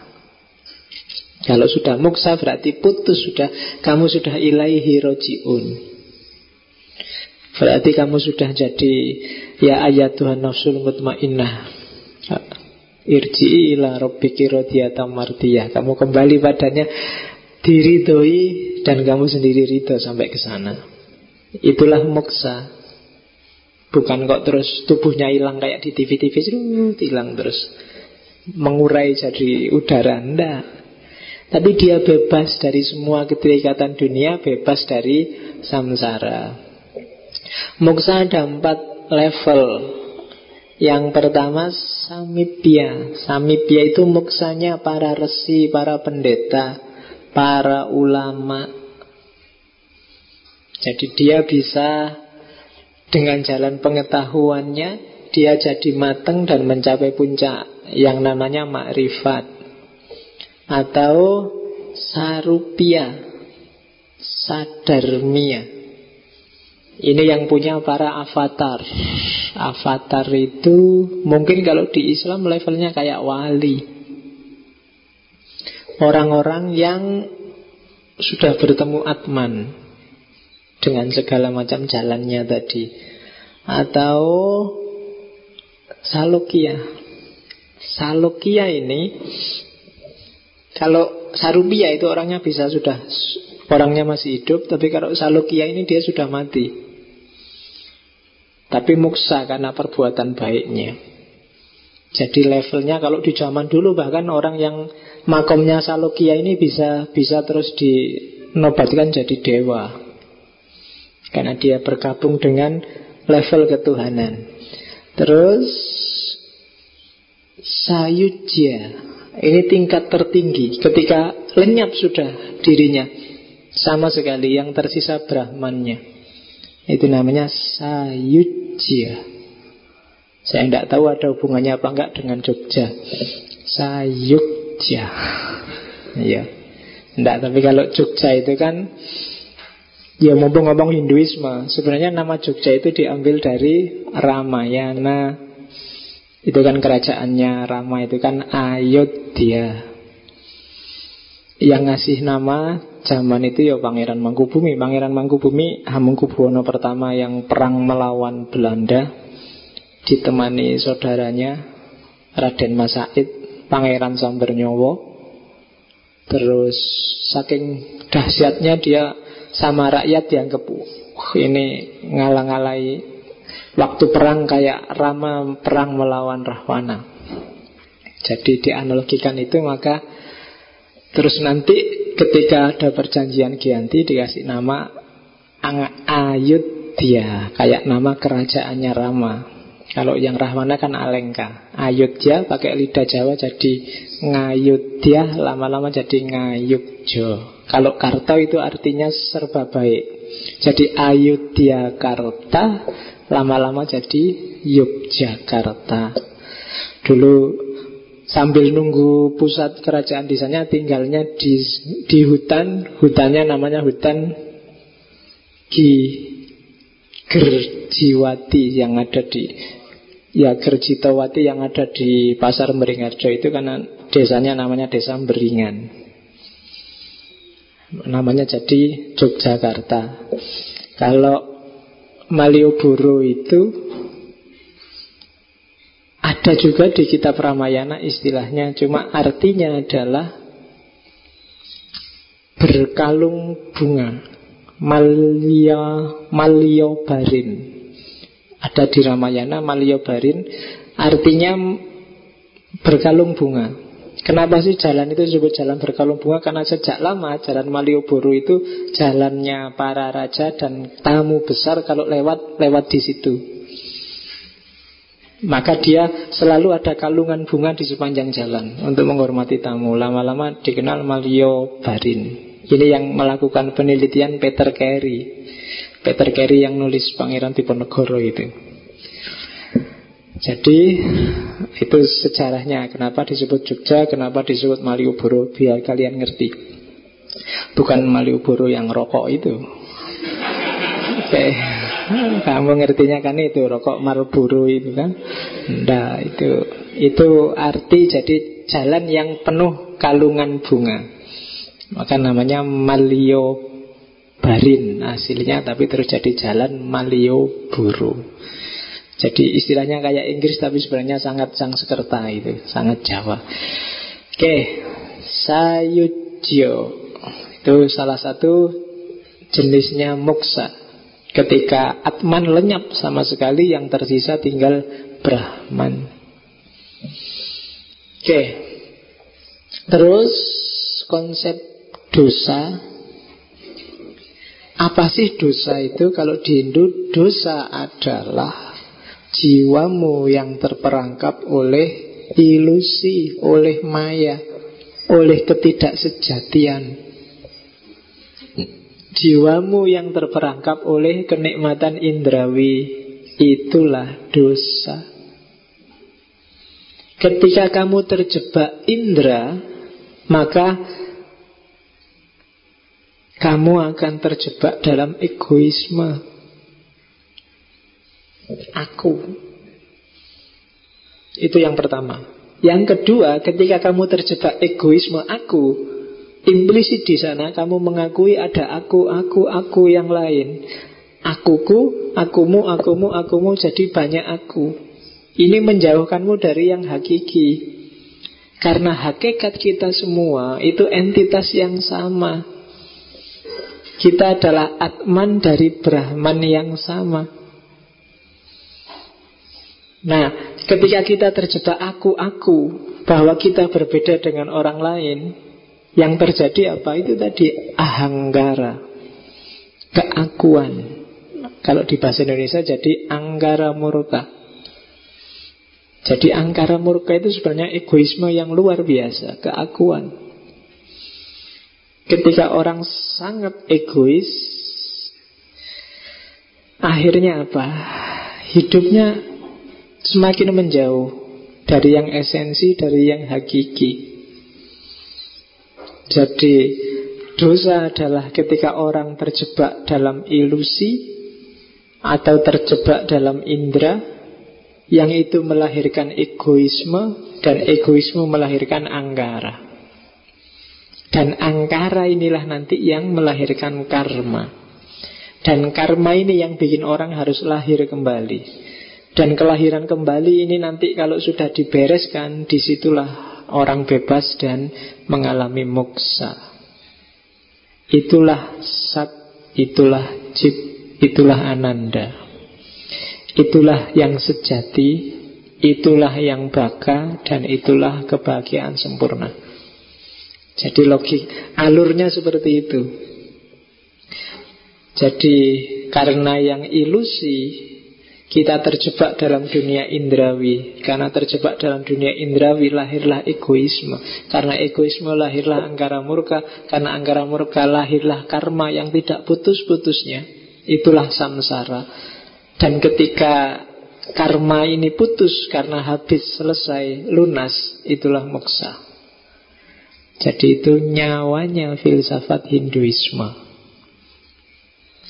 Kalau sudah muksa berarti putus sudah. Kamu sudah ilaihi roji'un. Berarti kamu sudah jadi Ya ayat Tuhan nafsul mutmainnah. Irji'i ila rabbiki radiyatan mardiyah. Kamu kembali padanya Diridhoi Dan kamu sendiri ridho sampai ke sana. Itulah moksa Bukan kok terus tubuhnya hilang kayak di TV-TV hilang terus. Mengurai jadi udara. Nggak Tapi dia bebas dari semua keterikatan dunia Bebas dari samsara. Moksa ada empat level. Yang pertama samipya Samipya itu moksanya para resi, para pendeta Para ulama. Jadi dia bisa dengan jalan pengetahuannya dia jadi mateng dan mencapai puncak yang namanya makrifat atau sarupia, sadarmia. Ini yang punya para avatar. Avatar itu mungkin kalau di Islam levelnya kayak wali. Orang-orang yang sudah bertemu Atman dengan segala macam jalannya tadi atau salokia salokia ini kalau sarubia itu orangnya bisa sudah orangnya masih hidup tapi kalau salokia ini dia sudah mati tapi muksa karena perbuatan baiknya jadi levelnya kalau di zaman dulu bahkan orang yang makomnya salokia ini bisa bisa terus dinobatkan jadi dewa karena dia bergabung dengan level ketuhanan. Terus sayujya. Ini tingkat tertinggi ketika lenyap sudah dirinya. Sama sekali yang tersisa Brahmannya. Itu namanya sayujya. Saya tidak tahu ada hubungannya apa enggak dengan Jogja. Sayujya. Iya. Tidak, tapi kalau Jogja itu kan Ya mumpung ngomong Hinduisme Sebenarnya nama Jogja itu diambil dari Ramayana Itu kan kerajaannya Rama itu kan Ayodhya Yang ngasih nama zaman itu ya Pangeran Mangkubumi. Pangeran Mangkubumi Hamengkubuwono pertama yang perang melawan Belanda Ditemani saudaranya Raden Masaid Pangeran Sambernyowo Terus saking dahsyatnya dia sama rakyat yang kepu ini ngalang-alai waktu perang kayak Rama perang melawan Rahwana. Jadi dianalogikan itu maka terus nanti ketika ada perjanjian Gianti dikasih nama Ayudhya kayak nama kerajaannya Rama. Kalau yang Rahwana kan Alengka. Ayudhya pakai lidah Jawa jadi Ngayudhya lama-lama jadi Ngayukjo. Kalau Karta itu artinya serba baik. Jadi Ayudhyakarta lama-lama jadi Yogyakarta. Dulu sambil nunggu pusat kerajaan di sana tinggalnya di di hutan, hutannya namanya hutan Ki Gerjiwati yang ada di ya Gerjitawati yang ada di Pasar Meringarjo itu karena desanya namanya Desa Beringan. Namanya jadi Yogyakarta Kalau Malioboro itu Ada juga di kitab Ramayana istilahnya Cuma artinya adalah Berkalung bunga Malia Maliobarin. Ada di Ramayana Maliobarin Artinya berkalung bunga Kenapa sih jalan itu disebut jalan berkalung bunga? Karena sejak lama jalan Malioboro itu jalannya para raja dan tamu besar kalau lewat lewat di situ. Maka dia selalu ada kalungan bunga di sepanjang jalan untuk menghormati tamu. Lama-lama dikenal Maliobarin. Ini yang melakukan penelitian Peter Carey. Peter Carey yang nulis Pangeran Diponegoro itu. Jadi itu sejarahnya. Kenapa disebut Jogja? Kenapa disebut Malioboro? Biar kalian ngerti. Bukan Malioboro yang rokok itu. Oke Kamu ngertinya kan itu Rokok Marlboro itu kan? Nah itu Itu arti jadi jalan yang penuh kalungan bunga. Maka namanya Maliobarin Hasilnya tapi terus jadi jalan Malioburu Jadi istilahnya kayak Inggris Tapi sebenarnya sangat sang sekerta itu Sangat Jawa. Oke Sayujo. Itu salah satu jenisnya moksa Ketika Atman lenyap sama sekali Yang tersisa tinggal Brahman. Oke Terus konsep dosa. Apa sih dosa itu? Kalau di Hindu dosa adalah Jiwamu yang terperangkap oleh ilusi, oleh maya Oleh ketidaksejatian. Jiwamu yang terperangkap oleh kenikmatan indrawi Itulah dosa. Ketika kamu terjebak indera Maka Kamu akan terjebak dalam egoisme Aku Itu yang pertama Yang kedua, ketika kamu terjebak egoisme aku Implisit di sana kamu mengakui ada aku, aku, aku yang lain. Akuku, akumu, akumu, akumu jadi banyak aku. Ini menjauhkanmu dari yang hakiki. Karena hakikat kita semua itu entitas yang sama. Kita adalah atman dari Brahman yang sama. Nah, ketika kita terjebak aku-aku, bahwa kita berbeda dengan orang lain, yang terjadi apa? Itu tadi ahanggara Keakuan Kalau di bahasa Indonesia jadi anggara murka Jadi angkara murka itu sebenarnya egoisme yang luar biasa Keakuan Ketika orang sangat egois Akhirnya apa? Hidupnya semakin menjauh Dari yang esensi, dari yang hakiki jadi dosa adalah ketika orang terjebak dalam ilusi atau terjebak dalam indera yang itu melahirkan egoisme dan egoisme melahirkan anggara. Dan angkara inilah nanti yang melahirkan karma. Dan karma ini yang bikin orang harus lahir kembali. Dan kelahiran kembali ini nanti kalau sudah dibereskan, di situlah orang bebas dan mengalami moksa. Itulah sat, itulah cip, itulah ananda. Itulah yang sejati, itulah yang baka, dan itulah kebahagiaan sempurna. Jadi logik, alurnya seperti itu. Jadi karena yang ilusi kita terjebak dalam dunia indrawi. Karena terjebak dalam dunia indrawi Lahirlah egoisme. Karena egoisme lahirlah angkara murka. Karena angkara murka lahirlah karma Yang tidak putus-putusnya. Itulah samsara. Dan ketika karma ini putus Karena habis selesai lunas Itulah moksa. Jadi itu nyawanya filsafat Hinduisme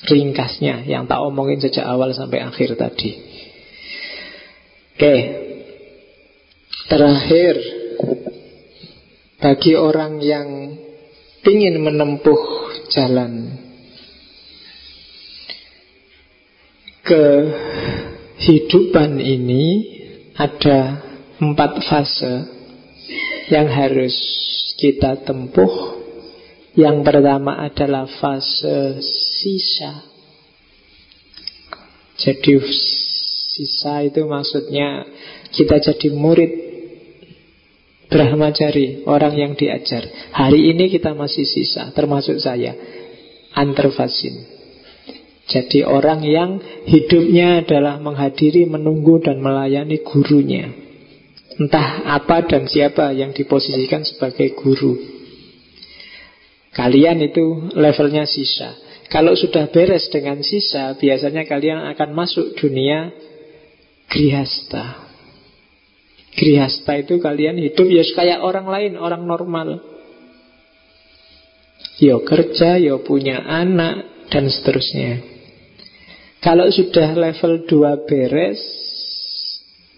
ringkasnya yang tak omongin sejak awal sampai akhir tadi. Oke. Terakhir bagi orang yang ingin menempuh jalan kehidupan ini ada empat fase yang harus kita tempuh yang pertama adalah fase sisa. Jadi sisa itu maksudnya kita jadi murid Brahmacari, orang yang diajar. Hari ini kita masih sisa, termasuk saya, antarvasin. Jadi orang yang hidupnya adalah menghadiri, menunggu dan melayani gurunya. Entah apa dan siapa yang diposisikan sebagai guru. Kalian itu levelnya sisa. Kalau sudah beres dengan sisa, biasanya kalian akan masuk dunia grihasta. Grihasta itu kalian hidup ya kayak orang lain, orang normal. Yo kerja, yo punya anak, dan seterusnya. Kalau sudah level 2 beres,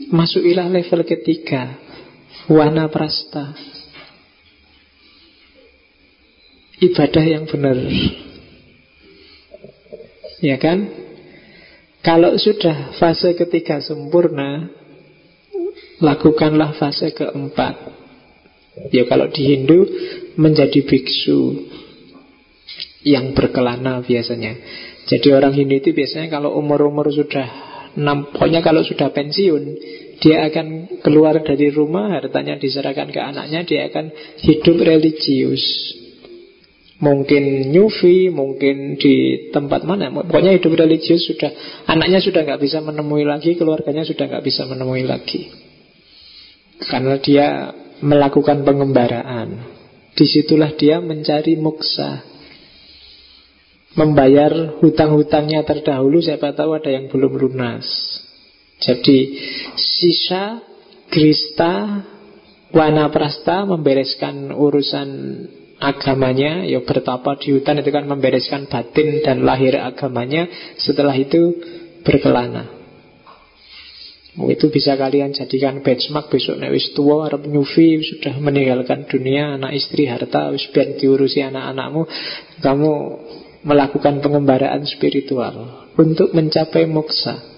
masukilah level ketiga, wana prasta. Ibadah yang benar. Ya kan? Kalau sudah fase ketiga sempurna, lakukanlah fase keempat. Ya kalau di Hindu menjadi biksu yang berkelana biasanya. Jadi orang Hindu itu biasanya kalau umur-umur sudah pokoknya kalau sudah pensiun, dia akan keluar dari rumah, hartanya diserahkan ke anaknya, dia akan hidup religius. Mungkin nyufi, mungkin di tempat mana Pokoknya hidup religius sudah Anaknya sudah nggak bisa menemui lagi Keluarganya sudah nggak bisa menemui lagi. Karena dia melakukan pengembaraan. Di situlah dia mencari muksa. Membayar hutang-hutangnya terdahulu Siapa tahu ada yang belum lunas. Jadi sisa Grista Wana Prasta membereskan urusan agamanya Ya bertapa di hutan itu kan membereskan batin dan lahir agamanya. Setelah itu berkelana. Itu bisa kalian jadikan benchmark besok nek wis tua arep nyufi sudah meninggalkan dunia anak istri harta wis biar diurusi anak-anakmu kamu melakukan pengembaraan spiritual. Untuk mencapai moksa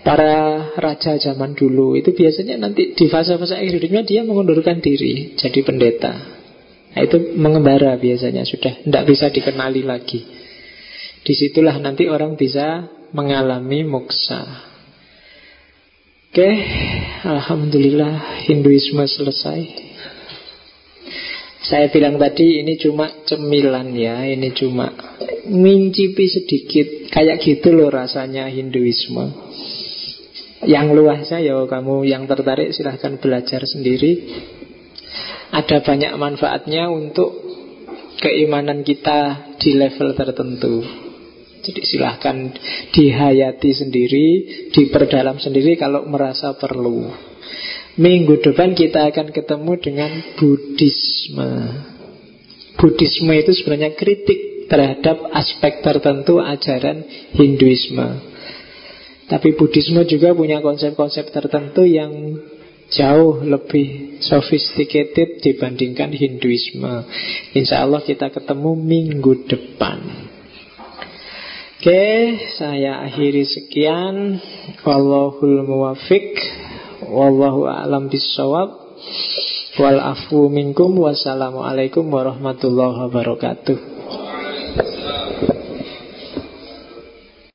Para raja zaman dulu itu biasanya nanti di fase-fase akhir hidupnya dia mengundurkan diri jadi pendeta. Nah, itu mengembara biasanya sudah tidak bisa dikenali lagi. Di situlah nanti orang bisa mengalami moksa. Oke, Alhamdulillah Hinduisme selesai. Saya bilang tadi ini cuma cemilan ya, ini cuma mincipi sedikit. Kayak gitu loh rasanya Hinduisme. Yang luasnya ya kamu yang tertarik silahkan belajar sendiri. Ada banyak manfaatnya untuk keimanan kita di level tertentu. Jadi silahkan dihayati sendiri, diperdalam sendiri kalau merasa perlu. Minggu depan kita akan ketemu dengan Buddhisme Buddhisme itu sebenarnya kritik terhadap aspek tertentu ajaran Hinduisme tapi Buddhisme juga punya konsep-konsep tertentu yang jauh lebih sophisticated dibandingkan Hinduisme. Insya Allah kita ketemu minggu depan. Oke, saya akhiri sekian. Wallahul muwafiq. Wallahu a'lam bisawab. Wal afu minkum. Wassalamualaikum warahmatullahi wabarakatuh.